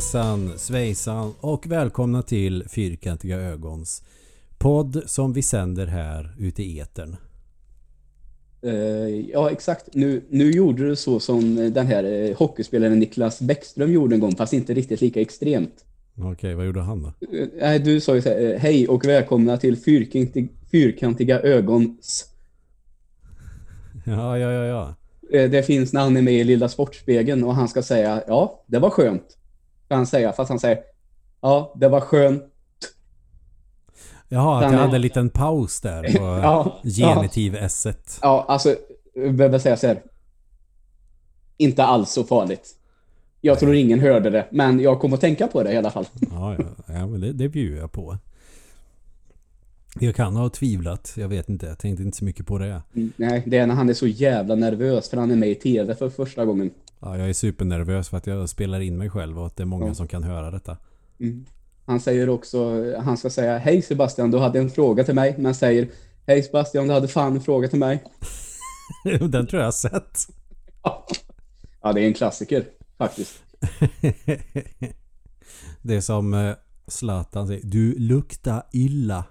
Hejsan svejsan och välkomna till Fyrkantiga Ögons podd som vi sänder här ute i etern. Eh, ja, exakt. Nu, nu gjorde du så som den här eh, hockeyspelaren Niklas Bäckström gjorde en gång, fast inte riktigt lika extremt. Okej, vad gjorde han då? Eh, Nej, du sa ju så här, hej och välkomna till fyrkantig, Fyrkantiga Ögons. Ja, ja, ja, ja. Det finns när han är med i Lilla Sportspegeln och han ska säga, ja, det var skönt. Han säga, fast han säger, ja, det var skönt. Jaha, att Han jag hade en liten paus där på Ja, genitiv S1. Ja, alltså, jag behöver säga så här. Inte alls så farligt. Jag tror ingen hörde det, men jag kommer att tänka på det i alla fall. Ja, ja, ja men det, det bjuder jag på. Jag kan ha tvivlat, jag vet inte. Jag tänkte inte så mycket på det. Mm, Nej, det är när han är så jävla nervös för han är med i tv för första gången. Ja, jag är supernervös för att jag spelar in mig själv och att det är många Ja. som kan höra detta. Mm. Han säger också, han ska säga Hej Sebastian, du hade en fråga till mig. Men säger Hej Sebastian, du hade fan en fråga till mig. Den tror jag har sett. Ja, det är en klassiker faktiskt. det är som eh, Zlatan säger. Du luktar illa.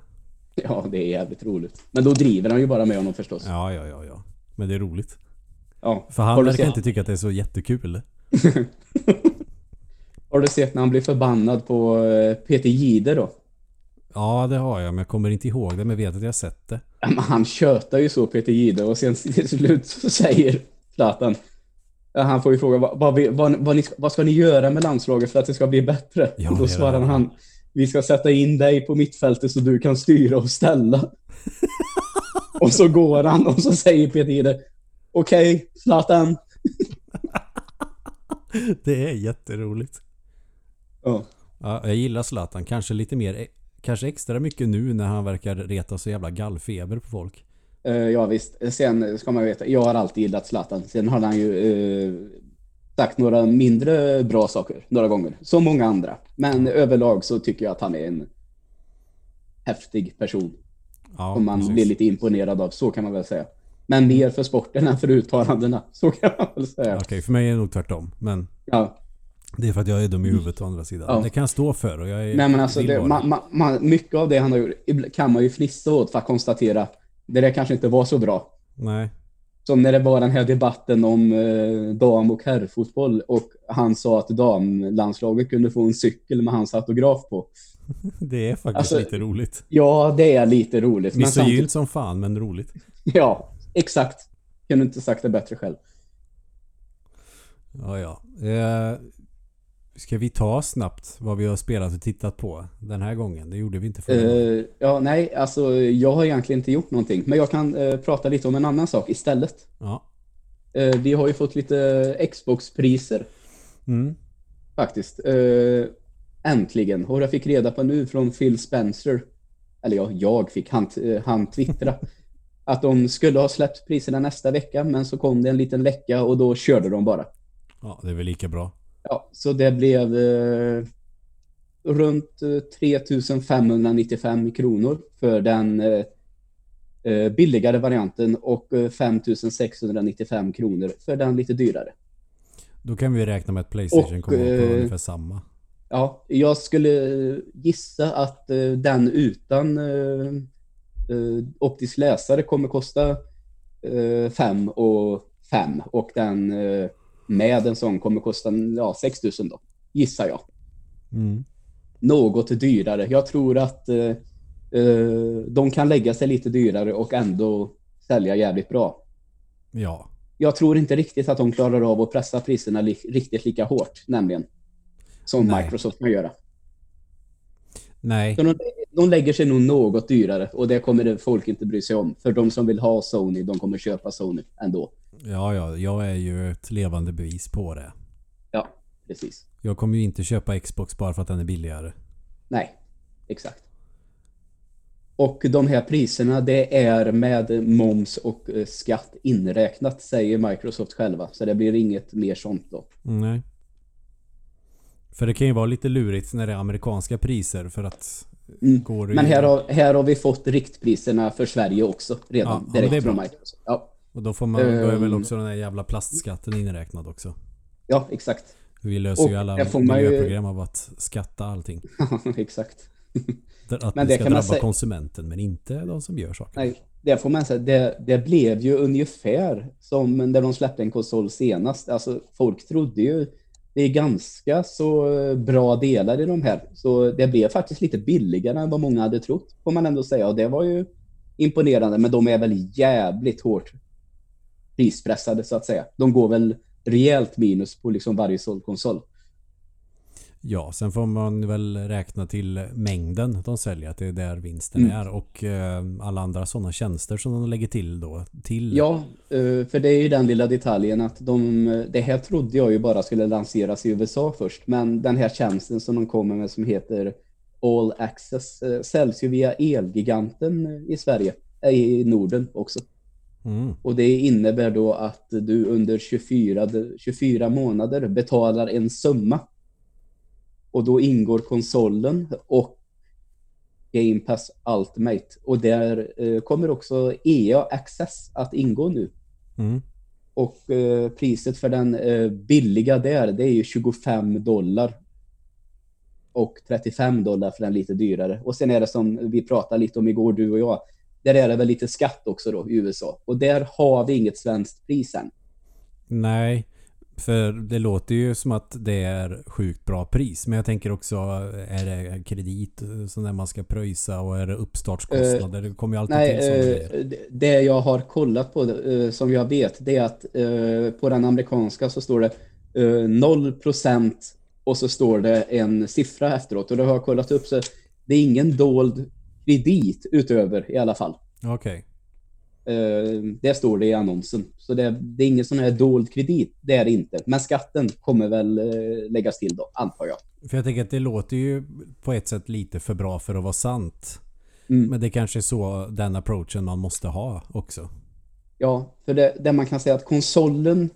Ja, det är jävligt roligt. Men då driver han ju bara med honom förstås. Ja, ja, ja, ja. Men det är roligt. Ja. För han verkar inte tycka att det är så jättekul. Har du sett när han blir förbannad på eh, Peter Jihde då? Ja, det har jag, men jag kommer inte ihåg det, men vet att jag har sett det. Ja, men han tjötar ju så Peter Jihde och sen till slut så säger Zlatan ja, han får ju fråga vad, vad, vad, vad, ni, ska- vad ska ni göra med landslaget för att det ska bli bättre? Ja, och då svarar han vi ska sätta in dig på mittfältet så du kan styra och ställa. och så går han och så säger Peter Jihde okej Zlatan. Det är jätteroligt. Ja. Ja, jag gillar Zlatan. Kanske lite mer, kanske extra mycket nu när han verkar reta så jävla gallfeber på folk. Eh, ja visst, sen ska man veta, jag har alltid gillat Zlatan. Sen har han ju eh, sagt några mindre bra saker några gånger, som många andra. Men överlag så tycker jag att han är en häftig person. Ja, som man precis. blir lite imponerad av, så kan man väl säga. Men mer för sporten än för uttalandena, så kan man väl säga. Okej, för mig är det nog tvärtom. Men Ja. det är för att jag är dum i huvudet å andra sidan. Ja. Det kan jag stå för och jag är, Nej men alltså, det, man, man, man, mycket av det han har gjort kan man ju fnissa åt för att konstatera det där kanske inte var så bra. Nej. Som när det var den här debatten om eh, dam och herrfotboll och han sa att damlandslaget kunde få en cykel med hans autograf på. Det är faktiskt Alltså, lite roligt. Ja, det är lite roligt. Misogynt samtidigt, som fan, men roligt. ja, exakt. Kunde inte sagt det bättre själv. Ja, ja. Eh, ska vi ta snabbt vad vi har spelat och tittat på den här gången? Det gjorde vi inte förra. Eh, ja, nej, alltså jag har egentligen inte gjort någonting. Men jag kan eh, prata lite om en annan sak istället. Ja. Eh, vi har ju fått lite Xbox-priser Mm. faktiskt. Eh, äntligen. Och jag fick reda på nu från Phil Spencer, eller ja, jag fick, han, eh, han twittra, att de skulle ha släppt priserna nästa vecka, men så kom det en liten läcka och då körde de bara. ja, det är väl lika bra. Ja, så det blev eh, runt eh, 3595 kronor för den eh, eh, billigare varianten och eh, 5695 kronor för den lite dyrare. Då kan vi räkna med att Playstation kommer på eh, ungefär samma. Ja, jag skulle gissa att eh, den utan eh, eh, optisk läsare kommer kosta 5 och 5 och den eh, med en sån kommer kosta ja, 6000 då, gissar jag. Mm. Något dyrare. Jag tror att eh, eh, de kan lägga sig lite dyrare och ändå sälja jävligt bra. Ja. Jag tror inte riktigt att de klarar av att pressa priserna li riktigt lika hårt, nämligen. Som Nej. Microsoft kan göra. Nej. Så de, de lägger sig nog något dyrare och det kommer folk inte bry sig om. För de som vill ha Sony, de kommer köpa Sony ändå. Ja, ja. Jag är ju ett levande bevis på det. Ja, precis. Jag kommer ju inte köpa Xbox bara för att den är billigare. Nej, exakt. Och de här priserna, det är med moms och eh, skatt inräknat, säger Microsoft själva. Så det blir inget mer sånt då. Nej. För det kan ju vara lite lurigt när det är amerikanska priser för att Mm. går Men här har, här har vi fått riktpriserna för Sverige också redan. Ja, direkt från. Microsoft. Ja, Och då får man, då är väl Ehm. också den här jävla plastskatten inräknad också. ja, exakt. Vi löser Och ju alla där man ju- av att skatta allting. Exakt. Att Men det det ska kan man drabba säga- konsumenten men inte de som gör saker. Nej, det får man säga. Det, det blev ju ungefär som när de släppte en konsol senast. Alltså, folk trodde ju det är ganska så eh, bra delar i de här. Så det blev faktiskt lite billigare än vad många hade trott, får man ändå säga. Och det var ju imponerande, men de är väl jävligt hårt prispressade så att säga. De går väl rejält minus på liksom varje såld konsol. Ja, sen får man väl räkna till mängden de säljer. Att det är där vinsten Mm. är. Och eh, alla andra sådana tjänster som de lägger till då. Till. Ja, eh, för det är ju den lilla detaljen att de, det här trodde jag ju bara skulle lanseras i USA först, men den här tjänsten som de kommer med som heter All Access eh, säljs ju via Elgiganten i Sverige, eh, i Norden också. Mm. Och det innebär då att du under 24, 24 månader betalar en summa. Och då ingår konsolen och Game Pass Ultimate. Och där eh, kommer också EA Access att ingå nu. Mm. Och eh, priset för den eh, billiga där, det är ju 25 dollar. Och 35 dollar för den lite dyrare. Och sen är det som vi pratade lite om igår, du och jag. Där är det väl lite skatt också då i USA. Och där har vi inget svenskt pris än. Nej, för det låter ju som att det är sjukt bra pris. Men jag tänker också, är det kredit som där man ska pröjsa och är det uppstartskostnader? det kommer ju alltid Nej, till grejer. eh, det- jag har kollat på, eh, som jag vet, det är att eh, på den amerikanska så står det eh, 0% och så står det en siffra efteråt. Och det har jag kollat upp så det är ingen dold kredit utöver i alla fall. Okej. Eh, det står det i annonsen. Så det, det är ingen sån här dold kredit, det är det inte. Men skatten kommer väl eh, läggas till då, antar jag. För jag tänker att det låter ju på ett sätt lite för bra för att vara sant. Mm. Men det kanske är så den approachen man måste ha också. Ja, för det, det man kan säga att konsolen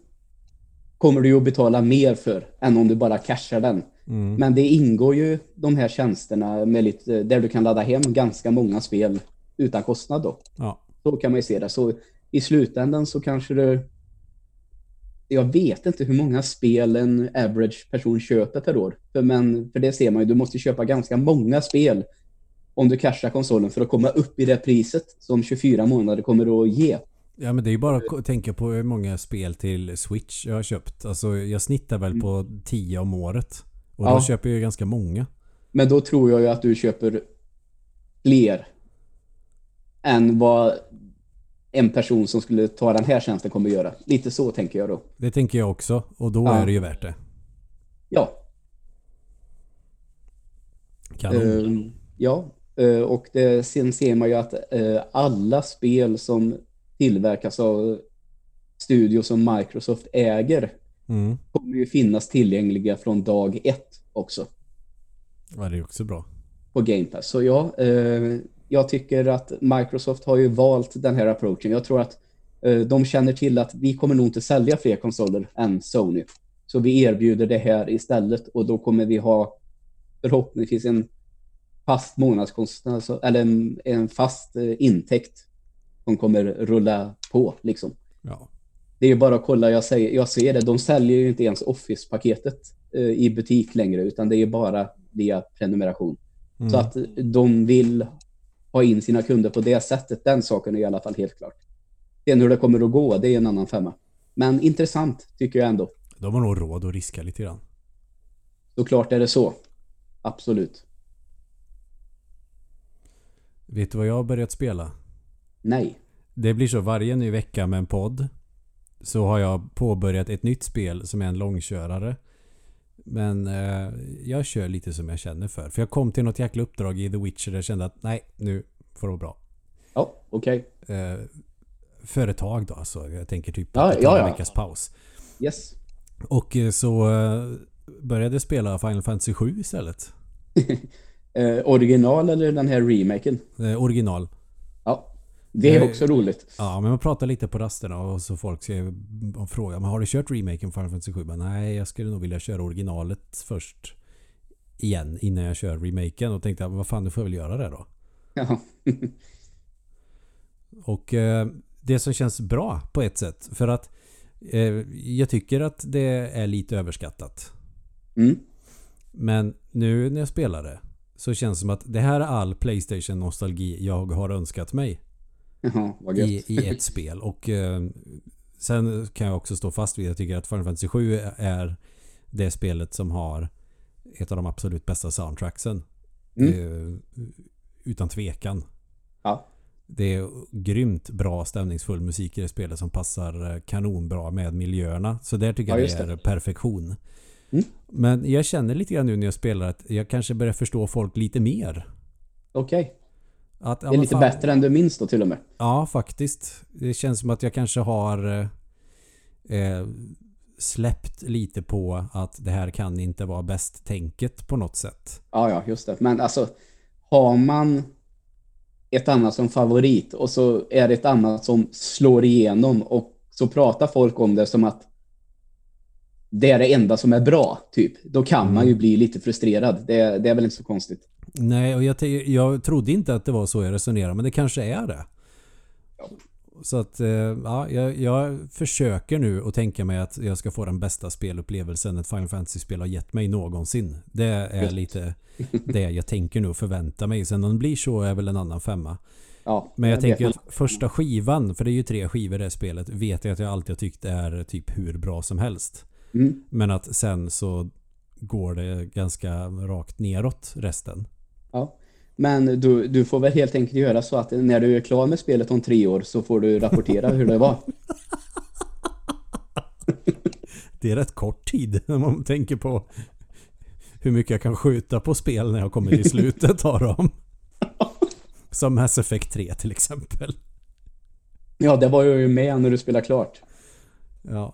kommer du ju att betala mer för än om du bara cashar den. Mm. Men det ingår ju de här tjänsterna med lite, där du kan ladda hem ganska många spel utan kostnad då. Ja. Så kan man ju se det. Så i slutändan så kanske du... Jag vet inte hur många spel en average person köper per år. För, men, för det ser man ju, du måste köpa ganska många spel om du cashar konsolen för att komma upp i det priset som 24 månader kommer att ge. Ja men det är ju bara att tänka på hur många spel till Switch jag har köpt. Alltså jag snittar väl på 10 om året. Och då Ja. köper jag ju ganska många. Men då tror jag ju att du köper fler än vad en person som skulle ta den här tjänsten kommer att göra. Lite så tänker jag då. Det tänker jag också. Och då Ja. är det ju värt det. Ja, Kanon. Ehm, ja, eh, och det, sen ser man ju att eh, alla spel som tillverkas av studios som Microsoft äger Mm. kommer ju finnas tillgängliga från dag ett också Ja, det är också bra. på Game Pass. Så ja, eh, jag tycker att Microsoft har ju valt den här approachen. Jag tror att eh, de känner till att vi kommer nog inte sälja fler konsoler än Sony. Så vi erbjuder det här istället och då kommer vi ha förhoppningsvis en fast månadskostnad, alltså, eller en, en fast eh, intäkt som kommer rulla på liksom. Ja. Det är ju bara att kolla, jag, säger, jag ser det, de säljer ju inte ens Office-paketet eh, i butik längre utan det är bara via prenumeration. Mm. Så att de vill ha in sina kunder på det sättet, den saken är i alla fall helt klart. Sen hur det kommer att gå, det är en annan femma. Men intressant tycker jag ändå. De har nog råd att riska lite grann. Såklart är det så. Absolut. Vet du vad jag har börjat spela? Nej. Det blir så varje ny vecka med en podd. Så har jag påbörjat ett nytt spel som är en långkörare. Men eh, jag kör lite som jag känner för. För jag kom till något jäkla uppdrag i The Witcher där jag kände att nej, nu får det vara bra. Ja, okej. Eh, företag då alltså. Jag tänker typ Ja, ja, en ja. veckas paus. Yes. Och eh, så eh, började jag spela Final Fantasy 7 istället. Eh, original eller den här remaken? Eh, original. Det är också roligt. Ja, men man pratar lite på rasterna och så folk frågar men har du kört remaken Final Fantasy 7? Men nej, jag skulle nog vilja köra originalet först. Igen innan jag kör remaken och tänkte vad fan, du får jag väl göra det då. Ja. Och eh, det som känns bra på ett sätt för att eh, jag tycker att det är lite överskattat. Mm. Men nu när jag spelar det så känns det som att det här är all Playstation-nostalgi jag har önskat mig Gött. i, i ett spel. Och eh, sen kan jag också stå fast vid att jag tycker att Final Fantasy 7 är det spelet som har ett av de absolut bästa soundtracksen. Mm. Eh, utan tvekan. Ja. Det är grymt bra stämningsfull musik i det spelet som passar eh, kanonbra med miljöerna. Så där tycker Ja, jag det är det. perfektion. Mm. Men jag känner lite grann nu när jag spelar att jag kanske börjar förstå folk lite mer. Okej. Att, Det är lite fan- bättre än du minns då till och med. Ja, faktiskt. Det känns som att jag kanske har eh, släppt lite på att det här kan inte vara bäst-tänket på något sätt. Ja, ja, just det. Men alltså, har man ett annat som favorit och så är det ett annat som slår igenom och så pratar folk om det som att det är det enda som är bra, typ. Då kan man ju bli lite frustrerad. Det, det är väl inte så konstigt. Nej, och jag, jag trodde inte att det var så jag resonerade, men det kanske är det. Ja. Så att, eh, ja, jag, jag försöker nu att tänka mig att jag ska få den bästa spelupplevelsen ett Final Fantasy-spel har gett mig någonsin. Det är lite det jag tänker nu och förväntar mig. Sen om det blir så är väl en annan femma. Ja, Men jag det tänker att första skivan, för det är ju tre skivor i det spelet, vet jag att jag alltid har tyckt är typ hur bra som helst. Mm. Men att sen så går det ganska rakt neråt resten. Ja. Men du, du får väl helt enkelt göra så att när du är klar med spelet om tre år så får du rapportera hur det var. Det är rätt kort tid när man tänker på hur mycket jag kan skjuta på spel när jag kommer till slutet av dem. Som Mass Effect 3 till exempel. Ja, det var jag ju med när du spelade klart. Ja,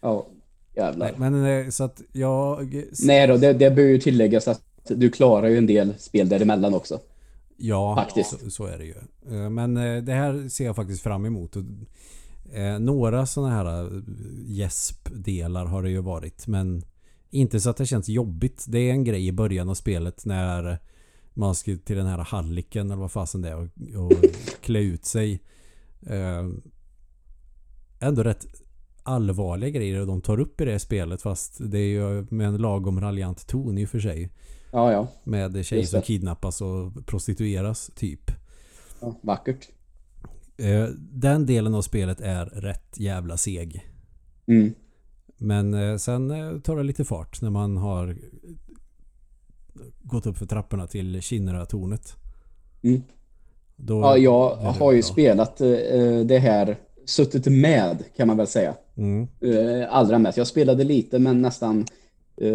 Ja, jävlar. nej, men eh, så att jag... Nej då, det, det bör ju tilläggas att du klarar ju en del spel däremellan också. Ja, Faktiskt. Så, så är det ju. Eh, Men eh, det här ser jag faktiskt fram emot. Eh, Några sådana här gäspdelar har det ju varit. Men inte så att det känns jobbigt. Det är en grej i början av spelet när man ska till den här halliken eller vad fasen det är och, och klä ut sig. Ändå rätt allvarliga grejer de tar upp i det spelet fast det är ju med en lagom raljant ton i och för sig. Ja, ja. Med tjejer som kidnappas och prostitueras typ. ja vackert. Eh, Den delen av spelet är rätt jävla seg. Mm. Men eh, sen eh, tar det lite fart när man har gått upp för trapporna till Kinnera-tornet. Mm. Ja, jag har ju bra. spelat det här, suttit med kan man väl säga. Mm. Allra mest. Jag spelade lite men nästan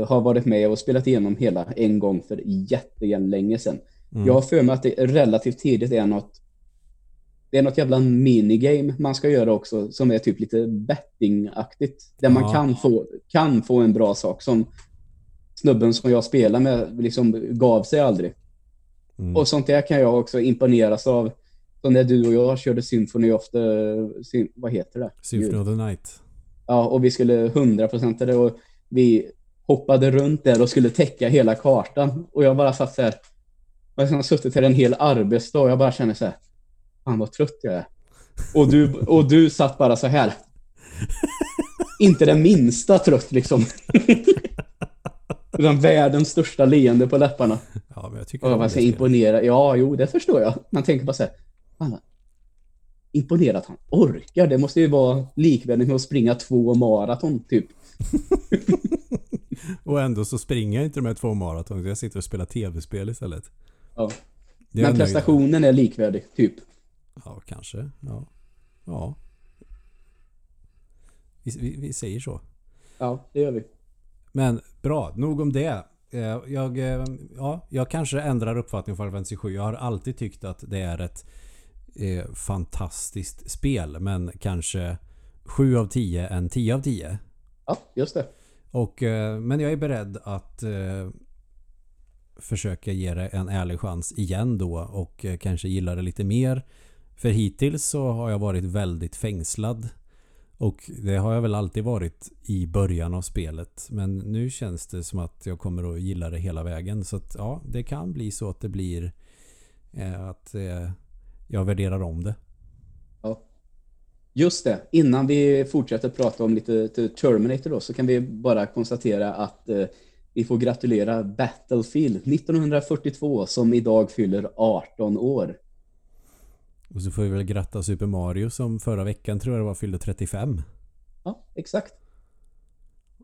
har varit med och spelat igenom hela en gång för jättelänge sedan. Mm. Jag har för mig att det relativt tidigt är något det är något jävla minigame man ska göra också som är typ lite bettingaktigt. Där man Ja. kan få, kan få en bra sak som snubben som jag spelar med liksom gav sig aldrig. Mm. Och sånt där kan jag också imponeras av. Som när du och jag körde Symphony of the... Sym- Vad heter det? Symphony of the Night. Ja, och vi skulle 100% det och vi hoppade runt där och skulle täcka hela kartan. Och jag bara satt så här. Jag har suttit här en hel arbetsdag och jag bara känner så här. Fan vad trött jag är. Och du, och du satt bara så här. Inte det minsta trött liksom. Utan världens största leende på läpparna. Ja, men jag tycker Och jag var så spelet. imponerad. Ja, jo, det förstår jag. Man tänker bara så här. Fan, imponerad att han orkar. Det måste ju vara likvärdigt med att springa två maraton, typ. Och ändå så springer jag inte de här två maraton. Jag sitter och spelar tv-spel istället. Ja. Är Men nöjd med. prestationen är likvärdig, typ. Ja, kanske. Ja. Ja. Vi, vi, vi säger så. Ja, det gör vi. Men bra, nog om det. Eh, Jag, eh, ja, jag kanske ändrar uppfattning om Final Fantasy 7. Jag har alltid tyckt att det är ett eh, fantastiskt spel. Men kanske 7 av 10 än 10 av 10. Ja, just det. Och, eh, men jag är beredd att eh, försöka ge det en ärlig chans igen då och eh, kanske gilla det lite mer. För hittills så har jag varit väldigt fängslad. Och det har jag väl alltid varit i början av spelet. Men nu känns det som att jag kommer att gilla det hela vägen. Så att ja, det kan bli så att det blir eh, att eh, jag värderar om det. Just det. Innan vi fortsätter prata om lite, Terminator då, så kan vi bara konstatera att eh, vi får gratulera Battlefield 1942 som idag fyller 18 år. Och så får vi väl gratta Super Mario som förra veckan tror jag var fyllde 35. Ja, exakt.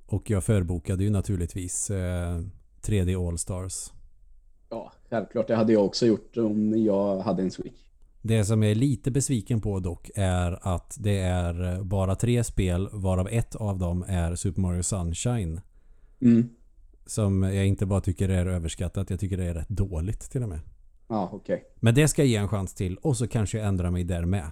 Och jag förbokade ju naturligtvis eh, 3D All-Stars. Ja, självklart. Det hade jag också gjort om jag hade en Switch. Det som jag är lite besviken på dock är att det är bara tre spel varav ett av dem är Super Mario Sunshine. Mm. Som jag inte bara tycker är överskattat, jag tycker det är rätt dåligt till och med. Ja, okej. Men det ska jag ge en chans till och så kanske jag ändrar mig där med.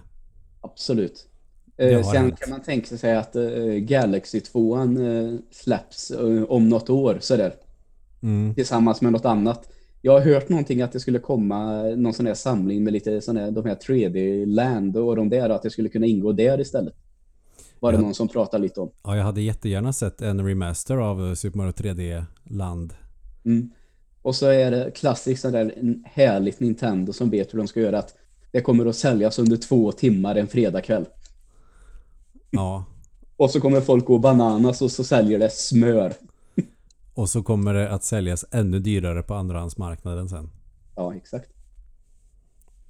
Absolut. Eh, sen hänt. kan man tänka sig att eh, Galaxy 2 eh, släpps eh, om något år sådär. Mm. Tillsammans med något annat. Jag har hört någonting att det skulle komma någon sån här samling med lite sån här, de här 3D-land och de där, att det skulle kunna ingå där istället. Var det Ja. någon som pratade lite om. Ja, jag hade jättegärna sett en remaster av Super Mario 3D Land. Mm. Och så är det klassiskt sån där härligt Nintendo som vet hur de ska göra att det kommer att säljas under två timmar en fredagkväll. Ja. Och så kommer folk gå bananas och så säljer det smör. Och så kommer det att säljas ännu dyrare på andrahandsmarknaden sen. Ja, exakt.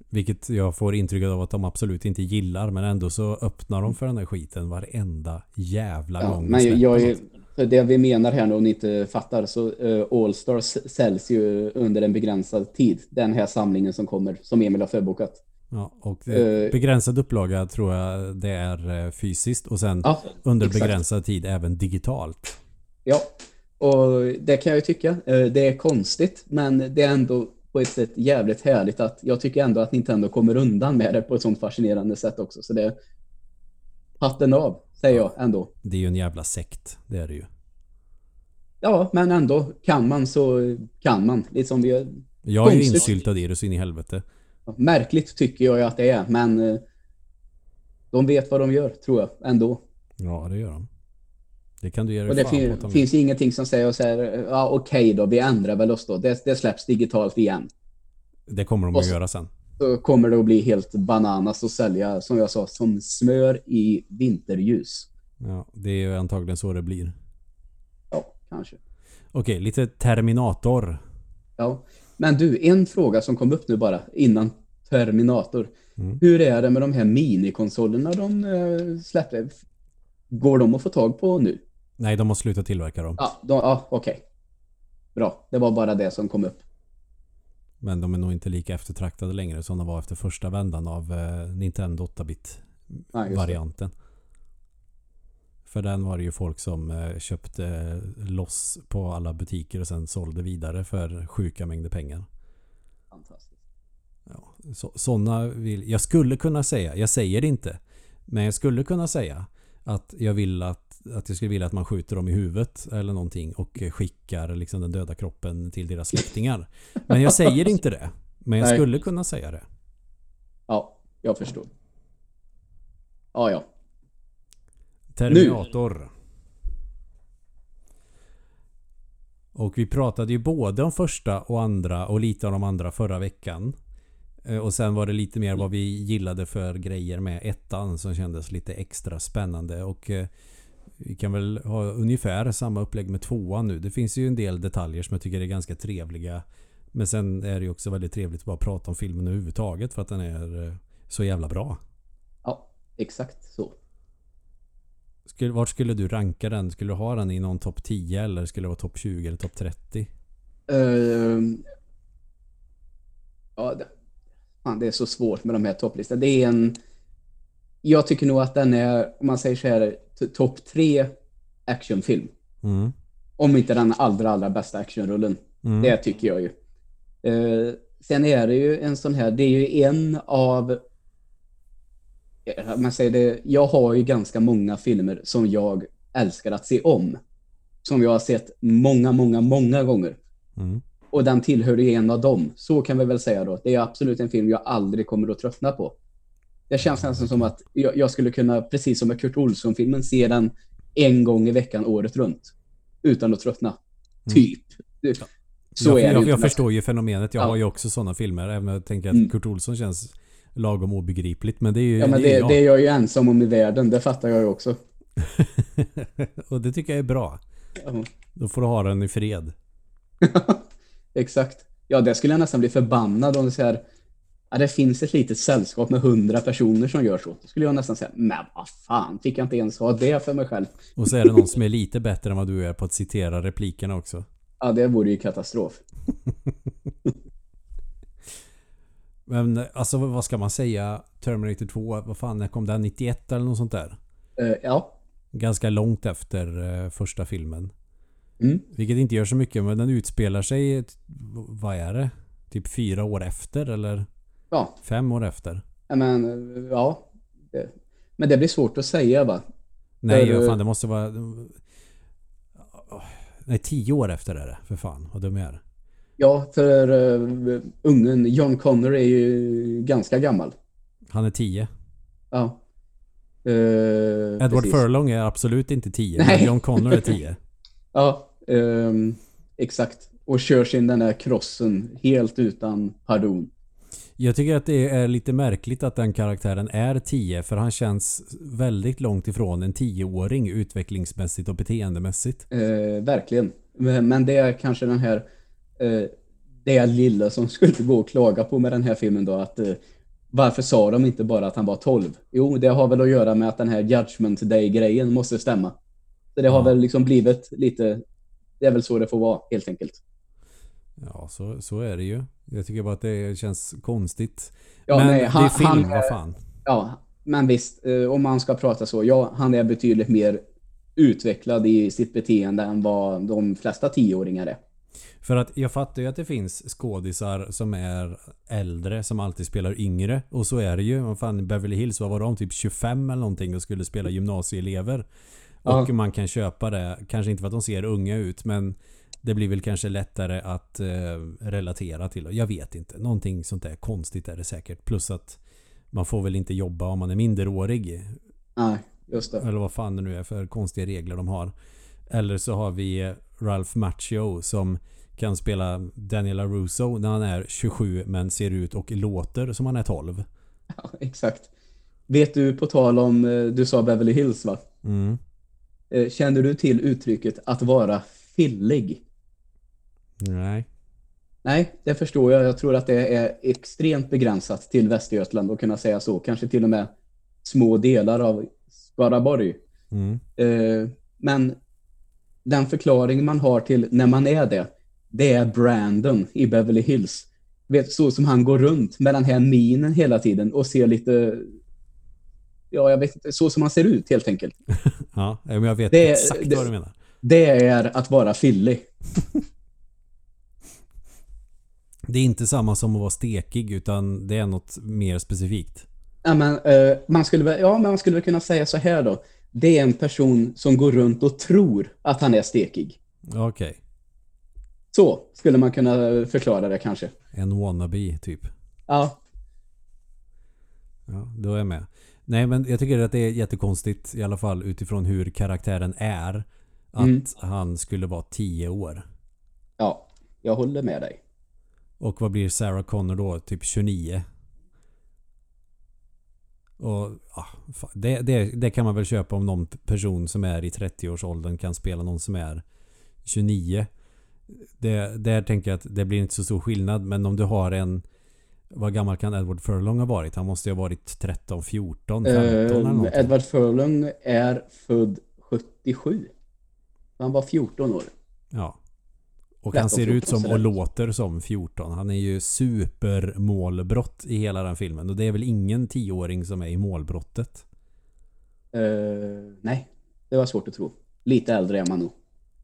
Vilket jag får intrycket av att de absolut inte gillar. Men ändå så öppnar de för den här skiten varenda jävla Ja, gång. men jag, jag är, för det vi menar här nu om ni inte fattar så uh, Allstars säljs ju under en begränsad tid. Den här samlingen som kommer, som Emil har förbokat. Ja, och eh, Eh, begränsad upplaga tror jag det är eh, fysiskt. Och sen Ja, under exakt. begränsad tid även digitalt. Ja, och det kan jag ju tycka. Eh, Det är konstigt, men det är ändå på ett sätt jävligt härligt att jag tycker ändå att Nintendo kommer undan med det på ett sånt fascinerande sätt också. Så det är hatten av, säger jag ändå. Det är ju en jävla sekt. Det är det ju. Ja, men ändå kan man så kan man. Lite som vi Jag är ju insyltad i det så in i helvete. Märkligt tycker jag ju att det är, men eh, de vet vad de gör, tror jag, ändå. Ja, det gör de. Det kan du ge dig Och det fan fin att finns ingenting som säger så här, ja okej då, vi ändrar väl oss då. Det, det släpps digitalt igen. Det kommer de Och att så- göra sen. Så kommer det att bli helt bananas och sälja, som jag sa, som smör i vinterljus. Ja, det är ju antagligen så det blir. Ja, kanske. Okej, lite Terminator. Ja. Men du, en fråga som kom upp nu bara innan Terminator. Mm. Hur är det med de här minikonsolerna de eh, släppte? Går de att få tag på nu? Nej, de har slutat tillverka dem. Ja, de, ja okej. Bra, det var bara det som kom upp. Men de är nog inte lika eftertraktade längre som de var efter första vändan av eh, Nintendo 8-bit Ja, just det. varianten. För den var det ju folk som eh, köpte loss på alla butiker och sen sålde vidare för sjuka mängder pengar. Fantastiskt. Ja, så, såna vill, jag skulle kunna säga, jag säger det inte, men jag skulle kunna säga att jag vill att, att jag skulle vilja att man skjuter dem i huvudet eller någonting och skickar liksom den döda kroppen till deras släktingar. Men jag säger inte det. Men jag Nej. skulle kunna säga det. Ja, jag förstår. Ja, ja. Terminator. Och vi pratade ju både om första och andra och lite om de andra förra veckan. Eh, Och sen var det lite mer vad vi gillade för grejer med ettan som kändes lite extra spännande. Och eh, vi kan väl ha ungefär samma upplägg med tvåan nu. Det finns ju en del detaljer som jag tycker är ganska trevliga. Men sen är det ju också väldigt trevligt att bara prata om filmen överhuvudtaget för att den är eh, så jävla bra. Ja, exakt så. Skulle, vart skulle du ranka den? Skulle du ha den i någon topp 10 eller skulle det vara topp 20 eller topp 30? Ehm, ja, det, fan, det är så svårt med de här topplistorna. Det är en... Jag tycker nog att den är, om man säger så här, topp tre actionfilm. Mm. Om inte den allra, allra bästa actionrullen. Mm. Det tycker jag ju. Eh, sen är det ju en sån här, det är ju en av... Man säger det, jag har ju ganska många filmer som jag älskar att se om. Som jag har sett många, många, många gånger. Mm. Och den tillhörde ju en av dem. Så kan vi väl säga då. Det är absolut en film jag aldrig kommer att tröttna på. Det känns nästan som att jag, jag skulle kunna, precis som med Kurt Olsson-filmen, se den en gång i veckan året runt. Utan att tröttna. Typ. Så jag, är det jag, jag förstår ju fenomenet. Jag Ja. har ju också sådana filmer. Även om jag tänker att Mm. Kurt Olsson känns lagom obegripligt. Men det är ju Ja, men det är det, jag. det är jag ju ensam om i världen. Det fattar jag ju också. och det tycker jag är bra. Ja. Då får du ha den i fred. Exakt. Ja, det skulle jag nästan bli förbannad om det så här, ja, det finns ett litet sällskap med hundra personer som gör så. Då skulle jag nästan säga, men vad fan, fick jag inte ens ha det för mig själv? Och så är det någon som är lite bättre än vad du är på att citera replikerna också. Ja, det vore ju katastrof. Men alltså vad ska man säga? Terminator 2, vad fan, när kom den? 91 eller något sånt där? Eh, ja. Ganska långt efter eh, första filmen. Mm. Vilket inte gör så mycket men den utspelar sig, vad är det? Typ fyra år efter eller Ja, fem år efter? men ja. Men det blir svårt att säga va? Nej, För, fan det måste vara... Nej, tio år efter är det. För fan, vad dum jag är. Ja, för uh, ungen John Connor är ju ganska gammal. Han är tio. Ja. Eh, Edward precis. Furlong är absolut inte tio. Nej. Men John Connor är tio. Ja, ehm, exakt. Och kör sin den där krossen helt utan pardon. Jag tycker att det är lite märkligt att den karaktären är 10 för han känns väldigt långt ifrån en 10-åring utvecklingsmässigt och beteendemässigt. Eh, verkligen. Men det är kanske den här eh, det lilla som skulle gå och klaga på med den här filmen då att eh, varför sa de inte bara att han var 12? Jo, det har väl att göra med att den här Judgment Day-grejen måste stämma. Så det har Ja. väl liksom blivit lite, det är väl så det får vara helt enkelt. Ja, så, så är det ju. Jag tycker bara att det känns konstigt. Ja, Men nej, det han- är film, han vad fan. Ja, men visst, eh, om man ska prata så, ja, han är betydligt mer utvecklad i sitt beteende än vad de flesta tioåringar är. För att jag fattar ju att det finns skådisar som är äldre som alltid spelar yngre. Och så är det ju. Vad fan, Beverly Hills, vad var de? Typ 25 eller någonting och skulle spela gymnasieelever. Ja. Och man kan köpa det. Kanske inte för att de ser unga ut men det blir väl kanske lättare att eh, relatera till. Jag vet inte. Någonting sånt där konstigt är det säkert. Plus att man får väl inte jobba om man är minderårig. Nej, just det. Eller vad fan det nu är för konstiga regler de har. Eller så har vi eh, Ralph Macchio som kan spela Daniela Russo när han är 27 men ser ut och låter som han är 12. Ja, exakt. Vet du, på tal om, eh, du sa Beverly Hills va? Mm. Känner du till uttrycket att vara fillig? Nej. Nej, det förstår jag. Jag tror att det är extremt begränsat till Västergötland att kunna säga så. Kanske till och med små delar av Skaraborg. Mm. Eh, Men den förklaring man har till när man är det, det är Brandon i Beverly Hills. Vet, så som han går runt med den här minen hela tiden och ser lite... Ja, jag vet inte. Så som han ser ut helt enkelt. Ja, men jag vet Det- exakt det- vad du menar. Det är att vara fillig. Det är inte samma som att vara stekig utan det är något mer specifikt. Ja, men, eh, man skulle ja, men man skulle väl kunna säga så här då. Det är en person som går runt och tror att han är stekig. Okej. Så skulle man kunna förklara det kanske. En wannabe typ. Ja, Ja, då är jag med. Nej men jag tycker att det är jättekonstigt i alla fall utifrån hur karaktären är. Att Mm. han skulle vara 10 år. ja, jag håller med dig. Och vad blir Sarah Connor då? Typ 29. Och ja, det, det, det kan man väl köpa om någon person som är i 30-årsåldern kan spela någon som är 29. Det, där tänker jag att det blir inte så stor skillnad. Men om du har en... Vad gammal kan Edward Furlong ha varit? Han måste ju ha varit 13, 14, 15 eller Eh, någonting. Edward Furlong är född 77. Han var 14 år. Ja. Och 13, han ser ut 14 som och låter som 14. Han är ju supermålbrott i hela den filmen. Och det är väl ingen tioåring som är i målbrottet. Eh, nej, det var svårt att tro. Lite äldre är man nog.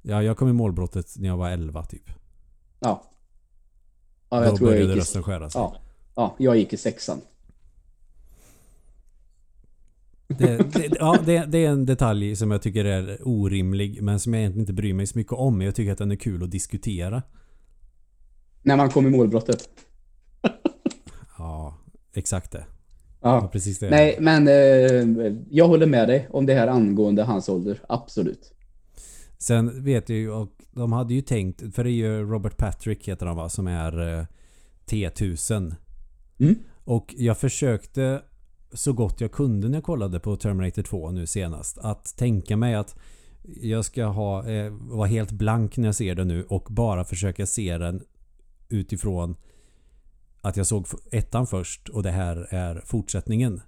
Ja, jag kom i målbrottet när jag var 11 typ. Ja. Ja, jag Då tror jag började gick i, rösten skära sig. ja, ja, jag gick i sexan. Det, det, ja, det, det är en detalj som jag tycker är orimlig men som jag egentligen inte bryr mig så mycket om. Jag tycker att den är kul att diskutera. När man kom i målbrottet. Ja, exakt det. Ja, Ja. precis det. Nej, men eh, jag håller med dig om det här angående hans ålder. Absolut. Sen vet jag ju och de hade ju tänkt, för det är ju Robert Patrick heter han va, som är eh, T1000. Mm. Och jag försökte så gott jag kunde när jag kollade på Terminator 2 nu senast att tänka mig att jag ska ha, eh, vara helt blank när jag ser den nu och bara försöka se den utifrån att jag såg ettan först och det här är fortsättningen.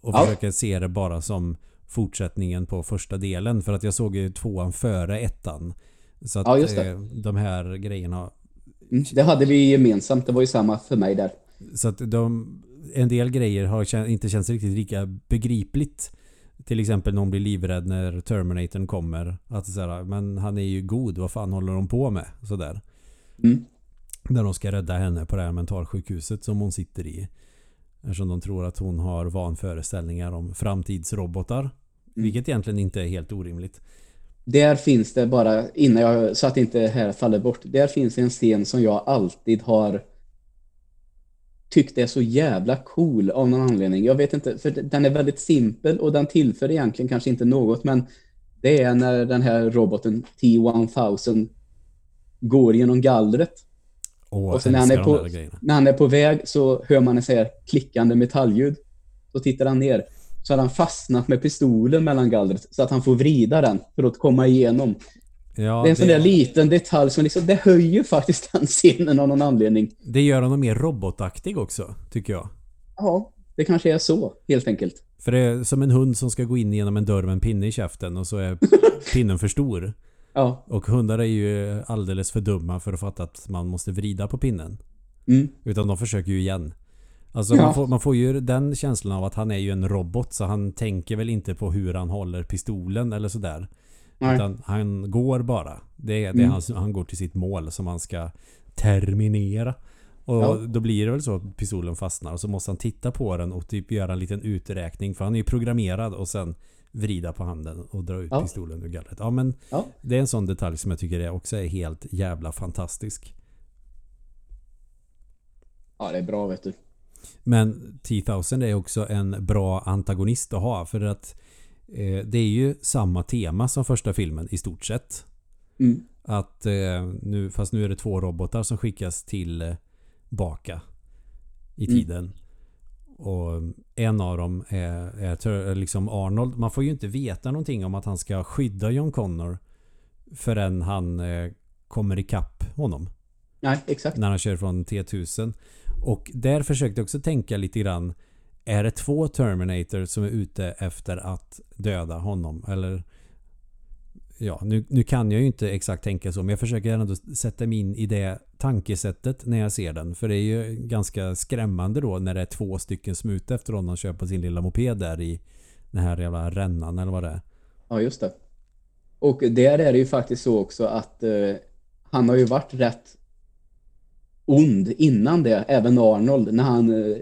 Och Ja. försöka se det bara som fortsättningen på första delen. För att jag såg ju tvåan före ettan. Så att Ja, just det. eh, de här grejerna Mm, det hade vi gemensamt. Det var ju samma för mig där. Så att de, en del grejer har inte känts riktigt lika begripligt. Till exempel någon blir livrädd när Terminatorn kommer. Att så här, men han är ju god, vad fan håller de på med? Sådär. Mm. När de ska rädda henne på det här mentalsjukhuset som hon sitter i. Eftersom de tror att hon har vanföreställningar om framtidsrobotar. Vilket egentligen inte är helt orimligt. Där finns det bara, innan jag, så att inte det här faller bort. Där finns en scen som jag alltid har tyckt är så jävla cool av någon anledning. Jag vet inte, för den är väldigt simpel och den tillför egentligen kanske inte något, men det är när den här roboten T-1000 går genom gallret. Och, Och sen när han, är på, när han är på väg så hör man en så här klickande metallljud. Så tittar han ner. Så har han fastnat med pistolen mellan gallret så att han får vrida den för att komma igenom. Ja, det är en sån där liten detalj som liksom, det höjer faktiskt den scenen av någon anledning. det gör honom mer robotaktig också, tycker jag. Ja, det kanske är så, helt enkelt. För det är som en hund som ska gå in genom en dörr med en pinne i käften och så är pinnen för stor. Ja. Och hundar är ju alldeles för dumma för att fatta att man måste vrida på pinnen. Mm. Utan de försöker ju igen. Alltså Ja. man, får, man får ju den känslan av att han är ju en robot så han tänker väl inte på hur han håller pistolen eller sådär. Han går bara. Det är, det är Mm. hans, han går till sitt mål som han ska terminera. Och Ja. då blir det väl så att pistolen fastnar och så måste han titta på den och typ göra en liten uträkning för han är ju programmerad och sen vrida på handen och dra ut Ja. pistolen ur gallret. Ja men Ja. det är en sån detalj som jag tycker är också är helt jävla fantastisk. ja, det är bra vet du. Men T-1000 är också en bra antagonist att ha för att eh, det är ju samma tema som första filmen i stort sett. Mm. Att eh, nu, fast nu är det två robotar som skickas tillbaka i Mm. tiden. Och en av dem är, är, liksom Arnold. Man får ju inte veta någonting om att han ska skydda John Connor förrän han eh, kommer ikapp honom Nej, exakt. när han kör från T1000. Och där försökte jag också tänka lite grann. Är det två Terminator som är ute efter att döda honom? Eller Ja, nu, nu kan jag ju inte exakt tänka så men jag försöker ändå sätta mig in i det tankesättet när jag ser den. För det är ju ganska skrämmande då när det är två stycken som är ute efter honom och kör på sin lilla moped där i den här jävla rännan eller vad det är. Ja, just det. Och där är det ju faktiskt så också att eh, han har ju varit rätt ond innan det, även Arnold, när han eh,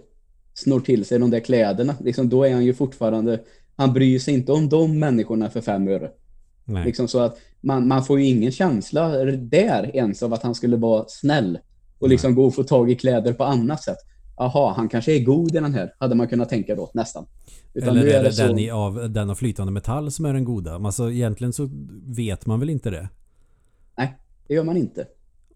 snor till sig de där kläderna. Liksom, då är han ju fortfarande, han bryr sig inte om de människorna för fem öre. Nej. Liksom så att man, man får ju ingen känsla där ens av att han skulle vara snäll och liksom gå och få tag i kläder på annat sätt. Jaha, han kanske är god i den här, hade man kunnat tänka då, nästan. Utan Eller nu är det, så- den, i, av, den av flytande metall som är den goda? Alltså egentligen så vet man väl inte det. Nej, det gör man inte.